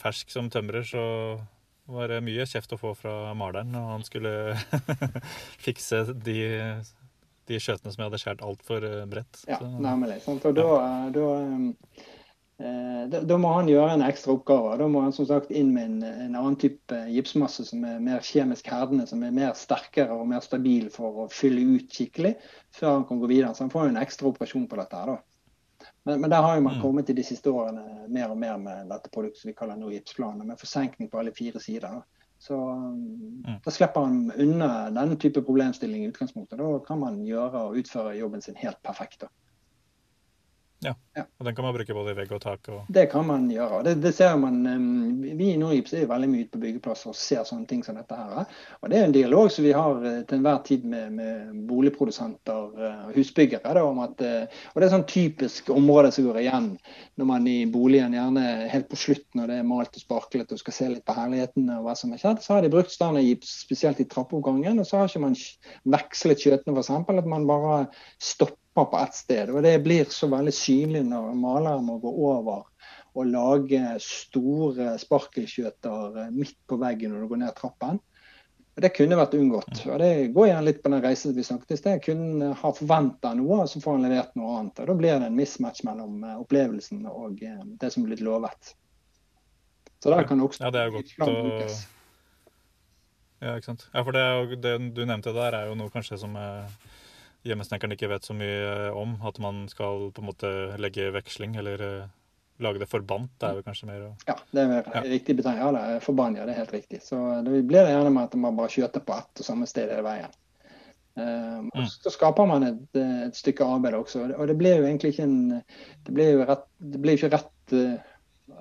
fersk som tømrer, så var det mye kjeft å få fra maleren når han skulle fikse de, de skjøtene som jeg hadde skåret altfor eh, bredt. Ja, nemlig. Sant? Og da, da, eh, da, da, må han gjøre en ekstra oppgave. Da må han som sagt inn med en, en annen type gipsmasse som er mer kjemisk herdende, som er mer sterkere og mer stabil for å fylle ut skikkelig før han kan gå videre. Så han får en ekstra operasjon på dette. her da. Men, men, der har jo man mm. kommet i de siste årene mer og mer med dette produktet vi kaller nå gipsplaner, med forsenkning på alle fire sider. Så mm. da slipper han unna denne type problemstilling i utgangspunktet. Da kan man gjøre og utføre jobben sin helt perfekt. Da. Ja. ja. Og den kan man bruke både i vegg og tak? Og... Det kan man gjøre. Det, det ser man, Vi i Norgips er veldig mye ute på byggeplasser og ser sånne ting som dette. her. Og Det er en dialog som vi har eh, til enhver tid med, med boligprodusenter og eh, husbyggere. Da, om at, eh, og Det er sånn typisk område som går igjen når man i boligen gjerne helt på slutten når det er malt og sparklet og skal se litt på herligheten og hva som er skjedd, så har de brukt standardgips spesielt i trappeoppgangen. Og så har ikke man vekslet skjøtene f.eks. At man bare stopper på ett sted. Og Det blir så veldig synlig når maleren må gå over og lage store sparkelskjøter midt på veggen når du går ned trappen. Det kunne vært unngått. og Det går igjen litt på den reisen vi snakket i sted. Kunne ha forventa noe, og så får han levert noe annet. og Da blir det en mismatch mellom eh, opplevelsen og eh, det som er blitt lovet. Så der kan også ja, det er godt å... Ja, ikke sant. Ja, for det, det, du nevnte der, er jo noe kanskje som er hjemmesnekkeren ikke vet så mye om. At man skal på en måte legge veksling eller lage det forbandt. Det er vel kanskje mer å Ja, det er mer ja. riktig betegnelse. Ja, det er forbandt, ja, det er helt riktig. Så det blir det gjerne med at man bare skjøter på ett og samme sted hele veien. Um, mm. Så skaper man et, et, stykke arbeid også. Og det blir jo egentlig ikke en Det blir jo rett, det blir ikke rett uh,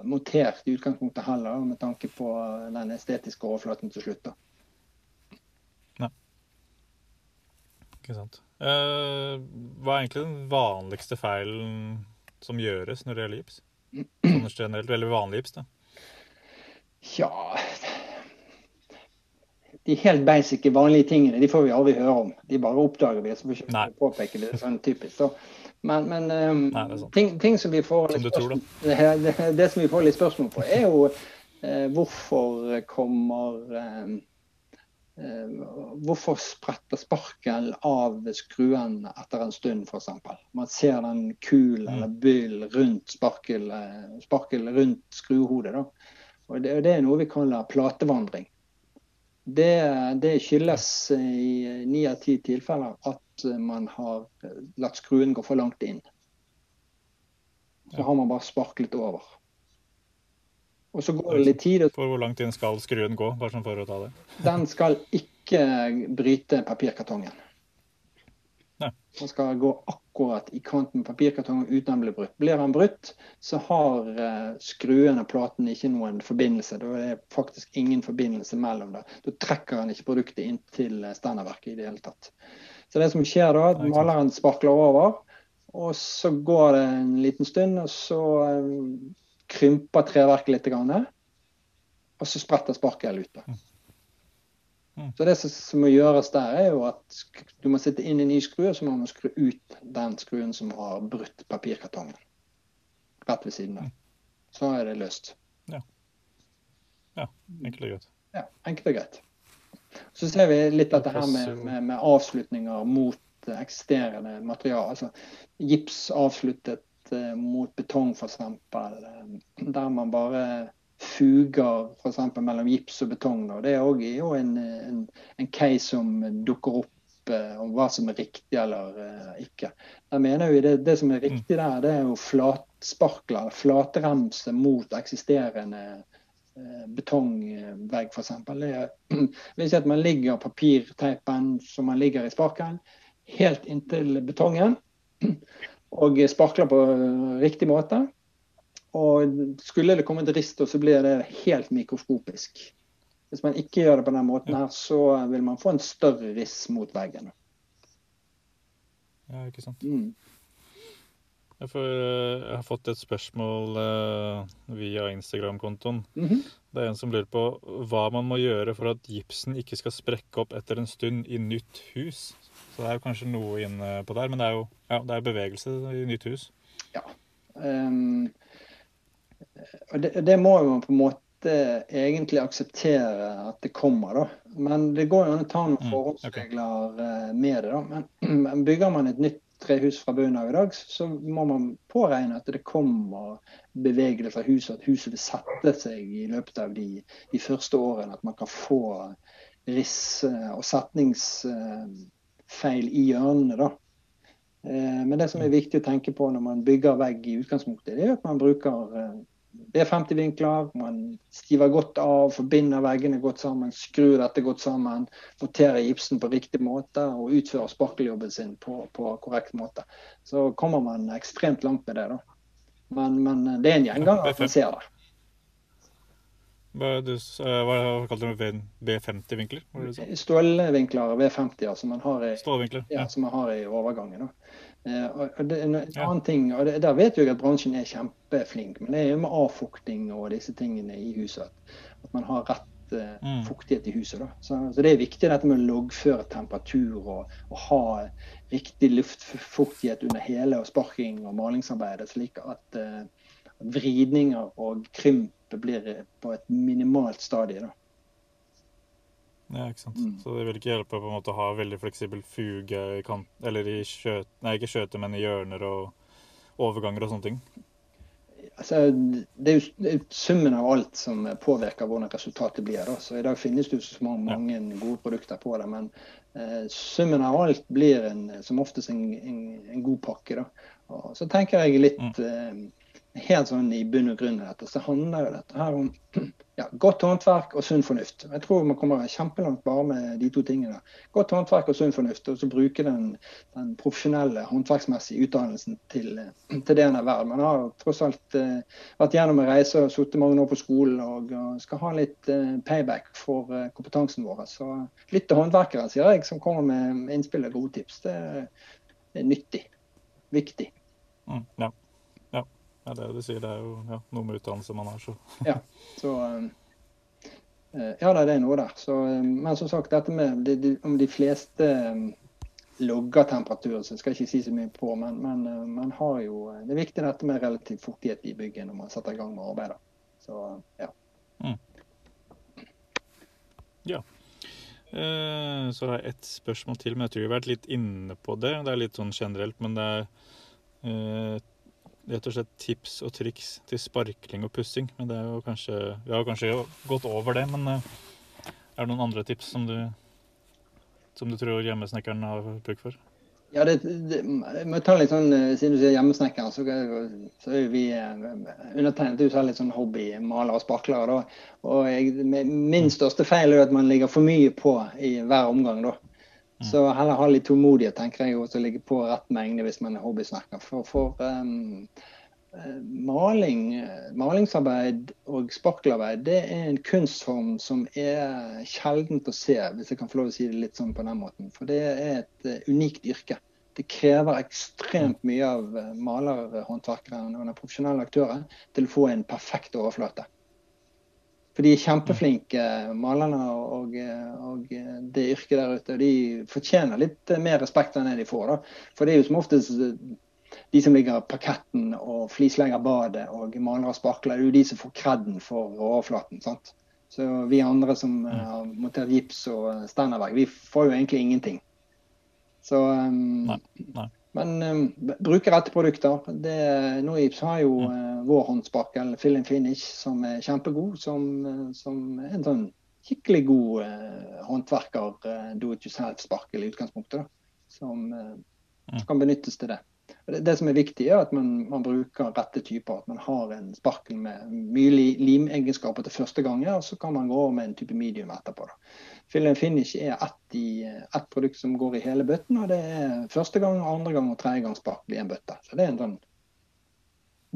montert i utgangspunktet heller, med tanke på den estetiske overflaten til slutt. da. Ikke sant. Uh, hva er egentlig den vanligste feilen som gjøres når det gjelder gips? Sånn generelt, Veldig vanlig gips, da. Ja De helt basic, vanlige tingene de får vi aldri høre om. De bare oppdager vi. så får vi påpeke det, sånn typisk. Så, men, men um, Nei, ting, ting, som vi får litt spørsmål, det, det, det, som vi får litt spørsmål på, er jo uh, hvorfor kommer um, hvorfor spretter sparkel av skruen etter en stund, f.eks.? Man ser den kul eller mm. byll rundt sparkel, eh, sparkel rundt skruehodet. Da. Og det, det, er noe vi kaller platevandring. Det, det skyldes i ni av ti tilfeller at man har latt skruen gå for langt inn. Så har man bare sparklet over. Og så går det litt tid. For hvor langt inn skal skruen gå? bare sånn for å ta det? Den skal ikke bryte papirkartongen. Nei. Den skal gå akkurat i kanten med papirkartongen uten den blir brutt. Blir den brutt, så har uh, skruen og platen ikke noen forbindelse. Da er det faktisk ingen forbindelse mellom det. Da trekker den ikke produktet inn til standardverket i det hele tatt. Så det som skjer da, at maleren sparkler over, og så går det en liten stund, og så krymper treverket litt, og så spretter sparkelet ut. Mm. Mm. Så Det som må gjøres der, er jo at du må sitte inn i ny skrue, så må man skru ut den skruen som har brutt papirkartongen. Rett ved siden av. Mm. Så er det løst. Ja. ja enkelt og greit. Ja, enkelt og greit. Så ser vi litt dette her med, med, med avslutninger mot eksisterende materiale. Altså gips avsluttet Eh, mot betong, f.eks. Eh, der man bare fuger f.eks. mellom gips og betong. Og det er òg en, en, en, case som dukker opp eh, om hva som er riktig eller uh, ikke. Jeg mener jo det, det som er riktig der, det er jo flatsparkler, flatremse mot eksisterende betongvegg, f.eks. Si at man ligger papirteipen som man ligger i sparkelen, helt inntil betongen og sparkler på riktig måte. Og skulle det komme et rist, så blir det helt mikroskopisk. Hvis man ikke gjør det på den måten her, så vil man få en større riss mot veggen. Ja, ikke sant. Mm. Jeg, får, jeg, har fått et spørsmål uh, via Instagram-kontoen. Mm -hmm. Det er en som lurer på hva man må gjøre for at gipsen ikke skal sprekke opp etter en stund i nytt hus. Så det er jo kanskje noe inne på der, men det er jo ja, det er bevegelse i nytt hus. Ja. Um, og det, det, må man på en måte egentlig akseptere at det kommer, da. Men det går jo an å ta noen mm, forholdsregler okay. med det. da. Men bygger man et nytt trehus fra bunnen av i dag, så må man påregne at det kommer bevegelse fra huset, at huset vil sette seg i løpet av de, de første årene. At man kan få riss og setningsfeil i hjørnene. da. Eh, men det som er viktig å tenke på når man bygger vegg i utgangspunktet, det er at man bruker eh, B50-vinkler. Man stiver godt av, forbinder veggene godt sammen, skrur dette godt sammen. Monterer gipsen på riktig måte og utfører sparkeljobben sin på, på, korrekt måte. Så kommer man ekstremt langt med det. da. Men, men det er en gjenganger at man ser det. Du, hva kalte du B50-vinkler? Stålvinkler V50, altså man har i, ja, ja. som man har i overgangen. Eh, og det, en annen ting, og det, Der vet jeg at bransjen er kjempeflink, men det er jo med avfukting og disse tingene i huset. At man har rett uh, mm. fuktighet i huset. Så, så, det er viktig dette med å loggføre temperatur og, og, ha riktig luftfuktighet under hele og sparking og malingsarbeidet, slik at uh, vridninger og krymp blir på et minimalt stadie. da. Ja, ikke sant. Mm. Så det vil ikke hjelpe på en måte å ha veldig fleksibel fuge i kant, eller i skjøt, nei, ikke skjøte, men i hjørner og overganger og sånne ting? Altså, det er jo summen av alt som påvirker hvordan resultatet blir. Da. Så I dag finnes det jo så mange ja. gode produkter på det, men eh, summen av alt blir en, som oftest en, en, en god pakke. Da. Og så tenker jeg litt mm. eh, helt sånn i bunn og grunn av dette, så handler jo dette her om ja, godt håndverk og sunn fornuft. Jeg tror man kommer kjempelangt bare med de to tingene. Godt håndverk og sunn fornuft, og så bruke den, den profesjonelle håndverksmessige utdannelsen til, til det en er verdt. Man har tross alt uh, vært gjennom en reise og sittet mange år på skolen og, og skal ha litt uh, payback for uh, kompetansen vår. Så lytt til håndverkere, sier jeg, som kommer med innspill og gode tips. Det, det er nyttig. Viktig. Mm, ja. Ja, det du sier, det er jo ja, noe med utdannelse man har, så. ja, så um, ja, det er noe der. Så, um, men som sagt, dette med de, de, om de fleste logger temperaturen, så skal jeg ikke si så mye på. Men, men man har jo Det er viktig dette med relativ fuktighet i bygget når man setter i gang med arbeidet. Så ja. Mm. Ja. Eh, så har jeg ett spørsmål til, men jeg tror vi har vært litt inne på det. Det er litt sånn generelt, men det er eh, rett og slett tips og triks til sparkling og pussing. Men det er jo kanskje Vi har kanskje gått over det, men eh, er det noen andre tips som du, som du tror hjemmesnekkeren har bruk for? Ja, det, det, må ta litt sånn, eh, Siden du sier hjemmesnekker, så, så er vi undertegnet undertegnet selv litt sånn hobbymaler og sparklere. Og min største feil er at man ligger for mye på i hver omgang. da. Mm. Så heller ha litt tålmodighet, tenker jeg, og ligge på rett mengde hvis man er hobbysnekker. For, for um, maling, malingsarbeid og sparkelarbeid det er en kunstform som er sjeldent å se, hvis jeg kan få lov å si det litt sånn på den måten. For det er et uh, unikt yrke. Det krever ekstremt mye av malerhåndverkere og profesjonelle aktører til å få en perfekt overflate. For de er kjempeflinke, malerne og, og, det yrket der ute. og De fortjener litt mer respekt enn det de får. da. For det er jo som oftest de som ligger parketten og flislegger badet og maler og sparkler, det er jo de som får kreden for overflaten. sant? Så vi andre som mm. har montert gips og standardverk, vi får jo egentlig ingenting. Så um, nei, nei. Men um, bruke rette produkter. Det, Noips har jo uh, vår eller Fill and Finish som er kjempegod. Som, uh, som en sånn skikkelig god uh, håndverker uh, do it yourself-sparkel i utgangspunktet. Da, som kan benyttes til det. Det, som er viktig, er at man, man, bruker rette typer. At man har en sparkel med mye limegenskaper til første gang, og så kan man gå over med en type medium etterpå. Da. Fill and finish er ett, i, ett produkt som går i hele bøtten, og det er første gang, andre gang og tredje gang sparkel i en bøtte. Så det er en sånn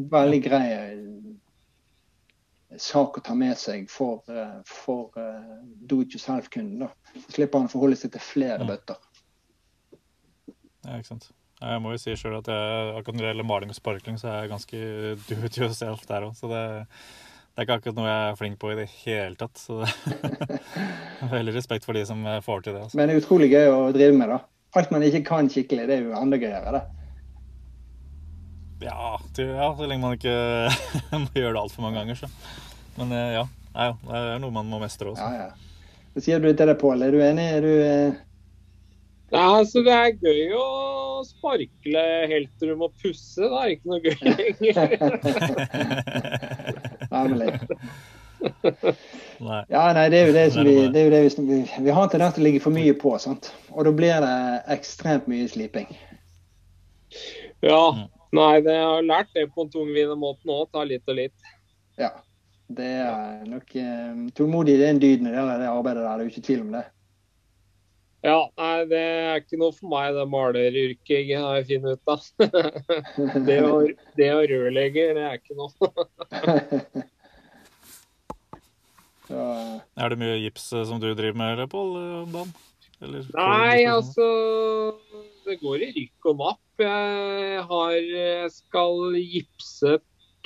veldig grei sak å ta med seg for, for do it yourself-kunden. Så slipper han å forholde seg til flere bøtter. Ja, ikke sant. Jeg må jo si sjøl at jeg, akkurat når det gjelder maling og sparkling, så er jeg ganske do it yourself der òg. Så det, det, er ikke akkurat noe jeg er flink på i det hele tatt. Så det, veldig respekt for de som får til det. Altså. Men det er utrolig gøy å drive med, da. Alt man ikke kan skikkelig, det er jo enda gøyere, det. Ja, det, ja så lenge man ikke må gjøre det altfor mange ganger, så. Men eh, ja, ja, det er noe man må mestre også. Ja, ja. Hva sier du til det, Pål? Er du enig? Er du eh... Ja, altså Det er gøy å sparkle helt til du må pusse. Det er ikke noe gøy lenger. nei. Ja, nei, det er jo det som vi, det er jo det vi, vi har en tendens til å ligge for mye på. sant? Og da blir det ekstremt mye sliping. Ja. Nei, det har lært det på en tungvinnermåte òg. Ta litt og litt. Ja. Det er nok um, Tålmodig det er en dyd når det gjelder det arbeidet der. Det er jo ikke tvil om det. Ja, nei, det er ikke noe for meg, det maleryrket, har jeg funnet ut av. det, å, det å rørlegger, det er ikke noe. ja. Er det mye gips eh, som du driver med, Pål, eh, om dagen? Eller, nei, altså Det går i rykk og napp. Jeg har, skal gipse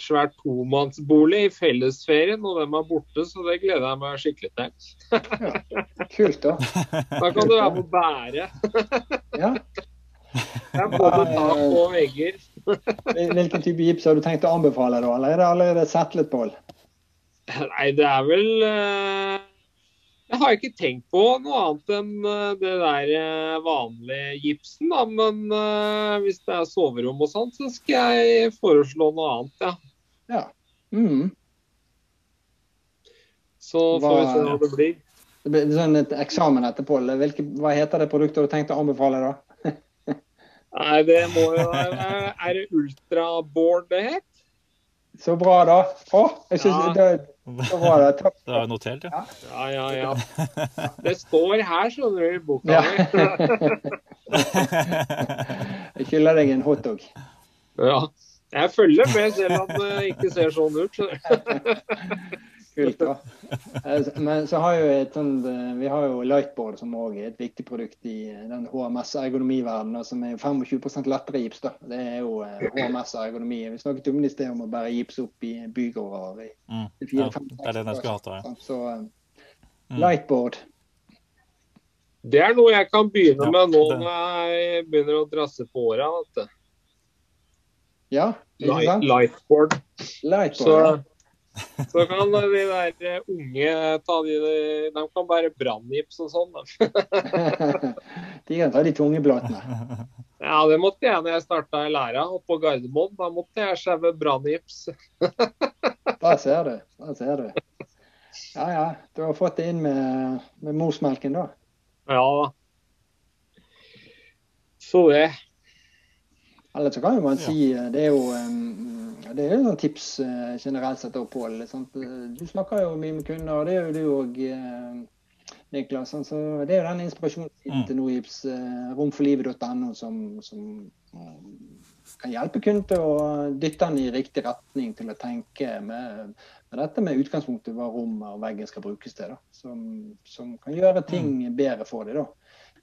svært tomannsbolig i fellesferien, og dem er borte, så det gleder jeg meg skikkelig til. ja, kult, da. Da kan du være med å bære. ja. Det er både tak og vegger. Hvilken type gips har du tenkt å anbefale, da? Eller er det allerede settlet, bål? Nei, det er vel uh jeg har ikke tenkt på noe annet enn eh, det der eh, vanlige gipsen, da. Men uh, hvis det er soverom og sånn, så skal jeg foreslå noe annet, ja. ja. Mm. Så får vi se hva det blir. Det blir sånn et eksamen etterpå. Hvilke, hva heter det produktet du har tenkt å anbefale, da? Nei, det må jo Er det Ultraboard det het? Så bra, da. Å, jeg synes, ja. det, så var det. Takk. Det er notert, ja. Ja, ja, ja. Det står her, skjønner du, i boka ja. jeg skylder deg en hotdog. Ja. Jeg følger med selv om det ikke ser sånn ut. Kult, da. Eh, men så har jo et sånt, eh, vi har jo Lightboard, som òg er et viktig produkt i eh, den HMS-ergonomiverdenen, som er 25% lettere gips. da. Det er jo HMS-ergonomi. Vi snakket om det i sted om å bære gips opp i bygårder i mm. ja, Det er det den skulle hatt, til. Ja. Så uh, Lightboard. Det er noe jeg kan begynne med nå når jeg begynner å drasse på åra. Ja, Light, lightboard. lightboard. Så, så kan de der eh, unge ta de De kan bære branngips og sånn. de kan ta de tunge blatene. Ja, det måtte jeg når jeg starta i læra oppe på Gardermoen. Da måtte jeg skjeve branngips. da ser du. Da ser du. Ja ja, du har fått det inn med, med morsmelken, da? Ja. Så det. Eller så kan jo man si eh, Det er jo det er jo sånn tips eh, generelt sett Pål. Du snakker jo mye med kunder, og det gjør du òg, eh, Niklas. Så det er jo den inspirasjonen mm. til Norgips, romforlivet.no, som, som kan hjelpe kunden til å dytte den i riktig retning til å tenke med, med dette med utgangspunktet hva rommet og veggen skal brukes til. Da, som, som, kan gjøre ting mm. bedre for dem. da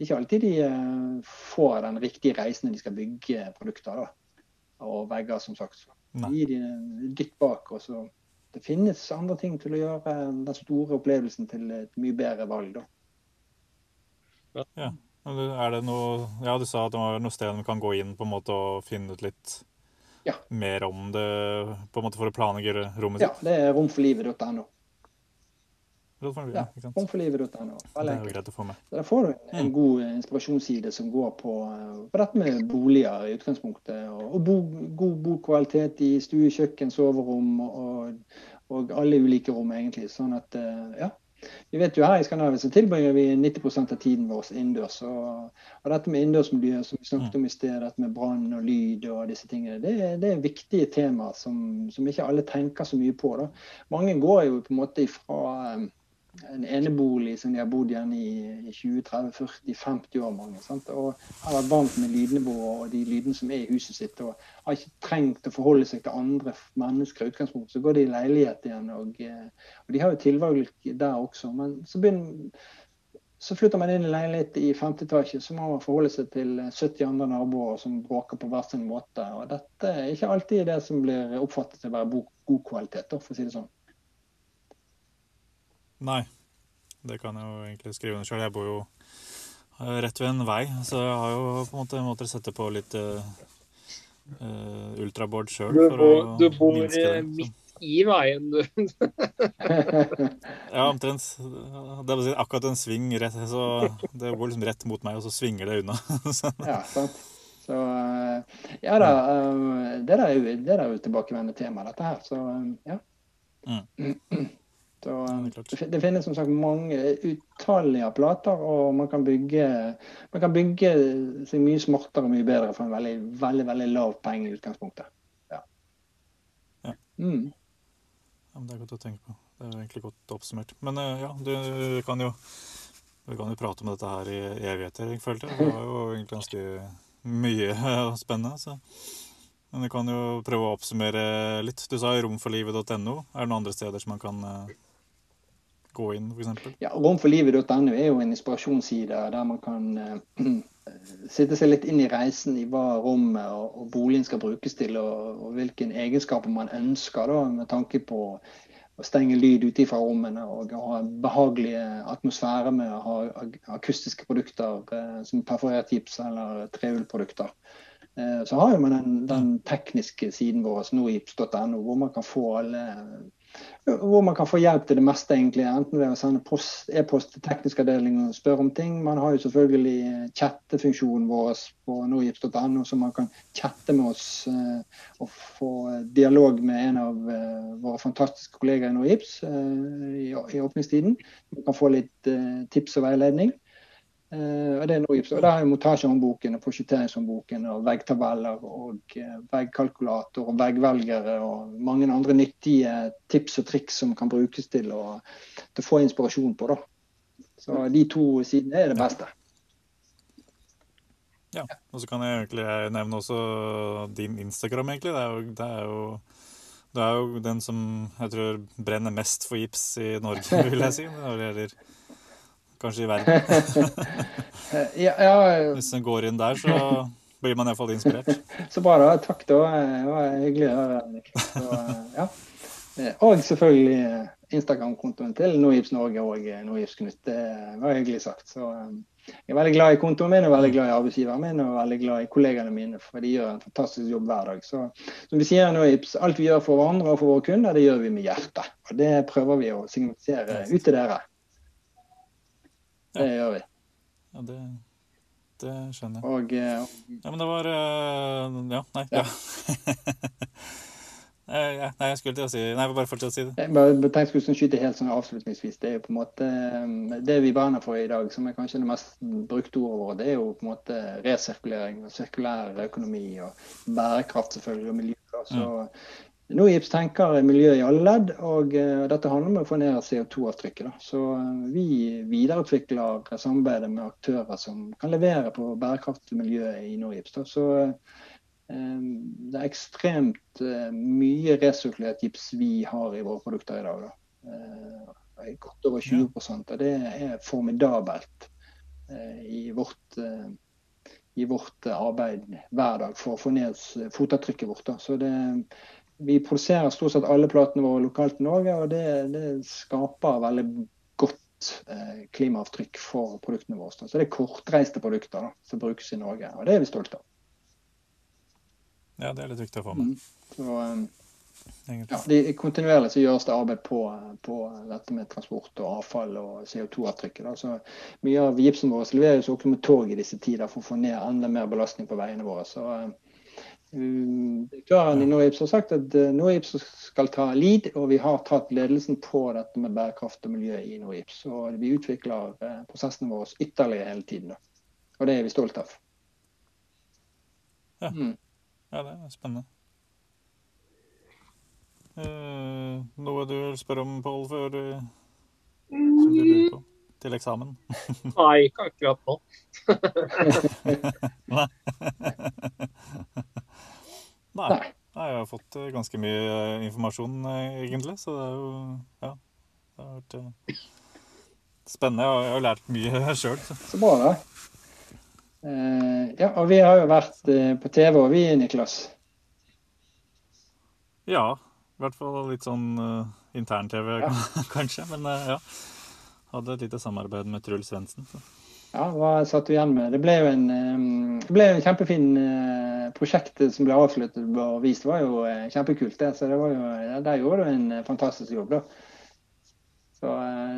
ikke alltid de uh, får den riktige reisen når de skal bygge produkter. da. Og vegger, som sagt. Gi de dytt bak. og så Det finnes andre ting til å gjøre den store opplevelsen til et mye bedre valg. da. Ja. Er det noe Ja, du sa at det var noe sted man kan gå inn på en måte og finne ut litt ja. mer om det på en måte for å planlegge rommet sitt? Ja, det er romforlivet.no. Ja, Romforlivet.no. Det er jo greit å få med. Der får du en en god inspirasjonsside som går på, på dette med boliger i utgangspunktet. Og, og bo, god bokvalitet i stue, kjøkken, soverom og, og, alle ulike rom, egentlig. Sånn at, eh, ja. Vi vet jo her i Skandinavia så tilbringer vi 90% av tiden vår innendørs. Og, og, dette med innendørsmiljøet som vi snakket om i sted, dette med brann og lyd og disse tingene, det, det er viktige temaer som, som, ikke alle tenker så mye på. Da. Mange går jo på en måte ifra en enebolig som de har bodd igjen i, i 20-30-40-50 år. mange, sant? Og har vært vant med lydnivået og de lydene som er i huset sitt. Og har ikke trengt å forholde seg til andre mennesker i utgangspunktet. Så går de i leilighet igjen, og, eh, og de har jo tilvalg der også. Men så, begynner, så flytter man inn i leilighet i femte etasje, så må man forholde seg til 70 andre naboer som bråker på hver sin måte. Og dette er ikke alltid det som blir oppfattet til å være god kvalitet, for å si det sånn. Nei, det kan jeg jo egentlig skrive under sjøl. Jeg bor jo eh, rett ved en vei, så jeg har jo på en måte måttet sette på litt uh, ultraboard sjøl. Du, du bor midt i veien, du. ja, omtrent. Det er akkurat en sving rett, så det går liksom rett mot meg, og så svinger det unna. ja, sant. Så ja da, det er jo, det er jo tilbakevendende tema, dette her. Så ja. Mm. Så, det, det finnes som sagt mange utallige plater, og man kan, bygge, man kan bygge seg mye smartere og mye bedre for en veldig, veldig, veldig lav penge i utgangspunktet. Ja. ja. Mm. ja det er godt å tenke på. Det er egentlig godt oppsummert. Men eh, ja, du kan jo vi kan jo prate om dette her i evigheter, jeg følte. Det var jo egentlig ganske mye spennende. så... Men vi kan jo prøve å oppsummere litt. Du sa romforlivet.no. Er det noen andre steder som man kan eh, gå inn, f.eks.? Ja, Romforlivet.no er jo en inspirasjonsside der man kan uh, sitte seg litt inn i reisen i hva rommet og, og boligen skal brukes til, og, og hvilke egenskaper man ønsker da, med tanke på å stenge lyd ute fra rommene og ha behagelig atmosfære med å ha akustiske produkter uh, som perforert gips eller treullprodukter. Så har man den, den tekniske siden vår, nogips.no, hvor man kan få alle hvor man kan få hjelp til det meste, egentlig. Enten ved å sende e-post til teknisk avdeling og spørre om ting. Man har jo selvfølgelig chattefunksjonen vår på norgips.no, så man kan chatte med oss eh, og få dialog med en av eh, våre fantastiske kollegaer i Norgips eh, i åpningstiden. Man kan få litt tips og veiledning. Uh, og det er Norgips. Og der er montasjehåndboken og prosjekteringshåndboken og veggtabeller og uh, veggkalkulator og veggvelgere og mange andre nyttige tips og triks som kan brukes til å, til å få inspirasjon på. da. Så de to sidene er det beste. Ja, og så kan jeg egentlig nevne også din Instagram, egentlig. Det er jo, det er jo, det er jo den som jeg tror brenner mest for gips i Norge, vil jeg si. Når det gjelder kanskje i verden. ja, ja, Hvis en går inn der, så blir man iallfall inspirert. så da. Takk, da. Det var hyggelig å høre. Så, ja. Og selvfølgelig Instagram-kontoen til Nogips Norge og Nogips Knut. Det var hyggelig sagt. Så eh, jeg er veldig glad i kontoen min, og veldig glad i arbeidsgiveren min og veldig glad i kollegene mine. For de gjør en fantastisk jobb hver dag. Så som vi sier i Nogips, alt vi gjør for hverandre og for våre kunder, det gjør vi med hjertet. Og det prøver vi å signalisere ut til dere. Det gjør vi. Ja, det, det skjønner jeg. Og, uh, ja, men det var uh, Ja, nei. Ja. ja. nei, jeg skulle til å si Nei, bare fortsett å si det. Jeg bare tenkte jeg skulle skyte helt sånn avslutningsvis. Det er jo på en måte Det vi brenner for i dag, som er kanskje det mest brukte ordet vårt, det er jo på en måte resirkulering og sirkulær økonomi og bærekraft selvfølgelig og miljø. Så mm. Nogips tenker miljø i alle ledd, og uh, dette handler om å få ned CO2-avtrykket. Så uh, vi videreutvikler samarbeidet med aktører som kan levere på bærekraftig miljø i Nogips. Så uh, det er ekstremt mye resirkulert gips vi har i våre produkter i dag. Da. godt over 20 og det er formidabelt i vårt i vårt arbeid hver dag for å få ned fotavtrykket vårt. Da. Så det, vi produserer stort sett alle platene våre lokalt i Norge, og det, det skaper veldig godt eh, klimaavtrykk for produktene våre. Så det er kortreiste produkter da, som brukes i Norge, og det er vi stolte av. Ja, det er litt viktig å få med. Mm. Så, eh, ja, de, kontinuerlig så gjøres det arbeid på, på, dette med transport og avfall og CO2-avtrykket. Mye av gipsen vår leveres også med tog i disse tider for å få ned enda mer belastning på veiene våre. Så, um, Direktøren i Noips har sagt at eh, Noips skal ta lead, og vi har tatt ledelsen på dette med bærekraft og miljø i Noips. Og vi utvikler eh, prosessene våre ytterligere hele tiden. Og det er vi stolt av. Ja, mm. ja det er spennende. Uh, noe du vil spørre om, Pål, før, som du lurer på? Til eksamen? Nei, ikke akkurat nå. Nei. Nei. Nei, jeg har fått eh, ganske mye eh, informasjon, eh, egentlig, så det er jo Ja. Det har vært spennende. Jeg har lært mye sjøl. Så bra, da. Ja, og vi har jo vært på TV, og vi, Niklas. Ja. I hvert fall litt sånn intern-TV, kanskje. Men ja. Hadde et lite samarbeid med Truls Svendsen. Ja, hva satt du igjen med? Det ble jo en, det ble en kjempefin eh, prosjekt som ble avsluttet og vist. Det var jo eh, kjempekult, det. Så det var jo, ja, der gjorde du en eh, fantastisk jobb, da. Så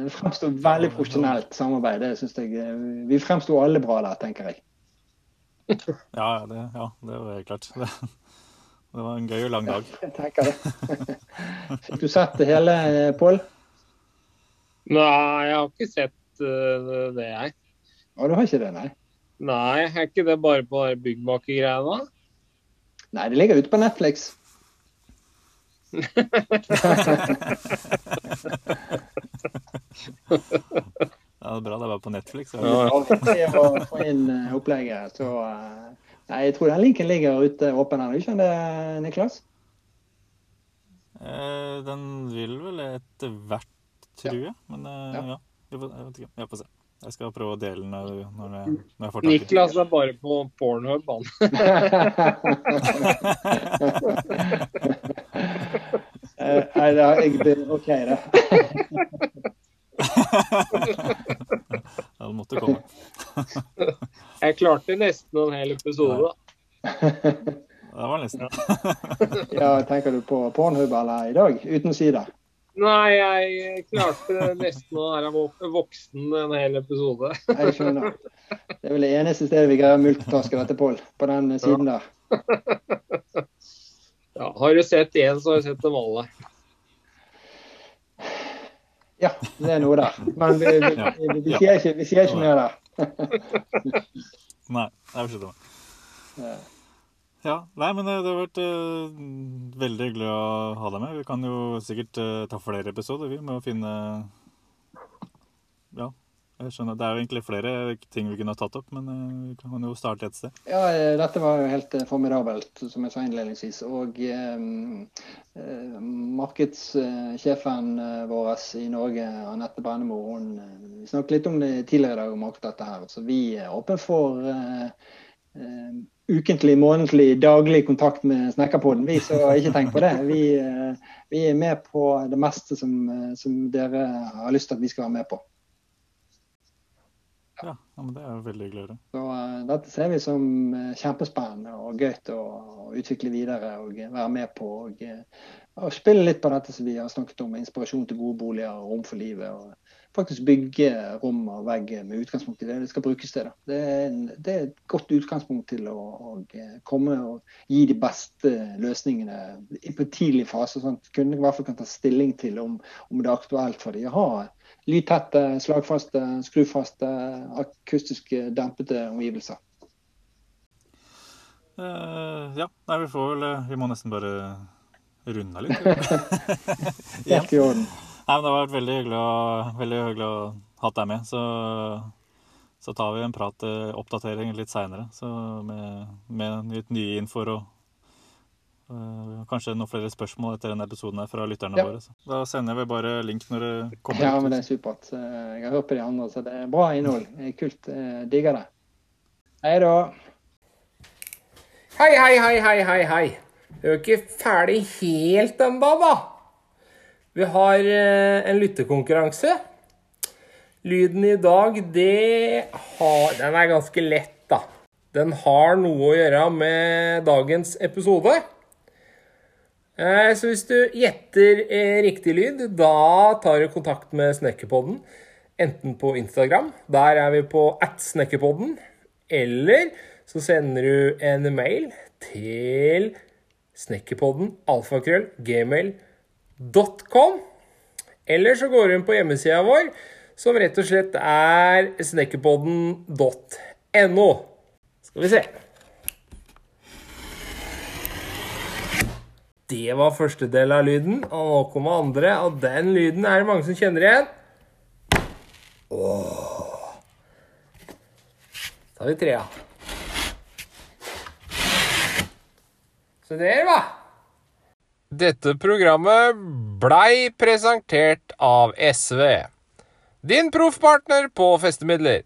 det fremsto veldig profesjonelt samarbeid. Det synes jeg Vi fremsto alle bra der, tenker jeg. Ja, ja, det, ja, det var helt klart. Det, det var en gøy og lang dag. Jeg tenker det. Fikk du sett det hele, Pål? Nei, jeg har ikke sett det, jeg. Å, du har ikke det, nei? Nei, er ikke det bare på byggmakergreiene? Nei, det ligger ute på Netflix. Ja, det er bra det var på Netflix. Ja. Ja. Ja, å få inn eh, opplegget. Så eh, nei, jeg tror den linken ligger ute åpen ennå, ikke det, Niklas? Eh, Den vil vel etter hvert, tror jeg. Men eh, Ja. ja, jeg, får, jeg vet ikke. Jeg får se. Jeg skal prøve å dele den når, når, jeg, når jeg får tak i den. Niklas er bare på Pornhub, han. Eh, Nei, det har jeg det- OK, det. Ja, det måtte komme. Jeg klarte nesten en hel episode. da. Det var nesten. Ja, tenker du på Pornhub eller i dag? Uten sider? Nei, jeg klarte nesten å være voksen en hel episode. Jeg skjønner. Det er vel det eneste stedet vi greier å multitaske dette, Pål. På den siden der. Ja, har du sett én, så har du sett dem alle. Ja, det er noe der. Men vi, vi, vi, vi, sier, ikke, vi sier ikke mer der. Nei, jeg forstår. Ja. Nei, men det, det har vært uh, veldig hyggelig å ha deg med. Vi kan jo sikkert uh, ta flere episoder, vi, med å finne Ja, jeg skjønner. Det er jo egentlig flere ting vi kunne ha tatt opp, men eh, vi kan jo starte et sted. Ja, eh, dette var jo helt eh, formidabelt, som jeg sa innledningsvis. Og eh, eh, markedssjefen eh, vår i Norge, Anette Brennemo, hun eh, snakket litt om det tidligere i dag, om akkurat dette her. Så vi er åpne for eh, eh, ukentlig, månedlig, daglig kontakt med Snekkerpodden. Vi så ikke tenk på det. Vi, eh, vi er med på det meste som, eh, som dere har lyst til at vi skal være med på. Ja, ja men det er veldig hyggelig å høre. Så uh, dette ser vi som kjempespennende og gøy å, utvikle videre og være med på. Og, og spille litt på dette som vi har snakket om, inspirasjon til gode boliger og rom for livet. og Faktisk bygge rom og vegg med utgangspunkt i det det skal brukes til. Det, er en, det er et godt utgangspunkt til å, å eh, komme og gi de beste løsningene i- på tidlig fase. sånn at Kundene i hvert fall kan ta stilling til om, om det er aktuelt for dem å ha lydtette, slagfaste, skrufaste, akustiske, dempede omgivelser. Uh, ja, nei, vi får vel eh, Vi må nesten bare runde litt. Helt i orden. Nei, men Det har vært veldig hyggelig å, veldig hyggelig å ha deg med. Så, så tar vi en prat, eh, oppdatering litt seinere med, med litt nye infoer og eh, kanskje noen flere spørsmål etter denne episoden her fra lytterne Ja. våre. Så. Da sender vi bare link når det kommer Ja, men det er supert. Eh, Jeg har hørt på de andre, så det er bra innhold. Er kult. Jeg digger det. Hei da. Hei, hei, hei, hei, hei, hei. Du er jo ikke ferdig helt ennå, da. Vi har eh, en lyttekonkurranse. Lyden i dag, det har Den er ganske lett, da. Den har noe å gjøre med dagens episode. Eh, Så hvis du gjetter eh, riktig lyd, da tar du kontakt med Snekkerpodden. Enten på Instagram, der er vi på at snekkerpodden. Eller så sender du en mail til snekkerpodden alfakrøll gmail.com. Eller så går du inn på hjemmesida vår, som rett og slett er snekkerpodden.no. Skal vi se. Det var første del av lyden, og nå kommer andre, og den lyden er det mange som kjenner igjen. Åh. tar vi trea. Så der, va. Dette programmet blei presentert av SV. Din proffpartner på festemidler.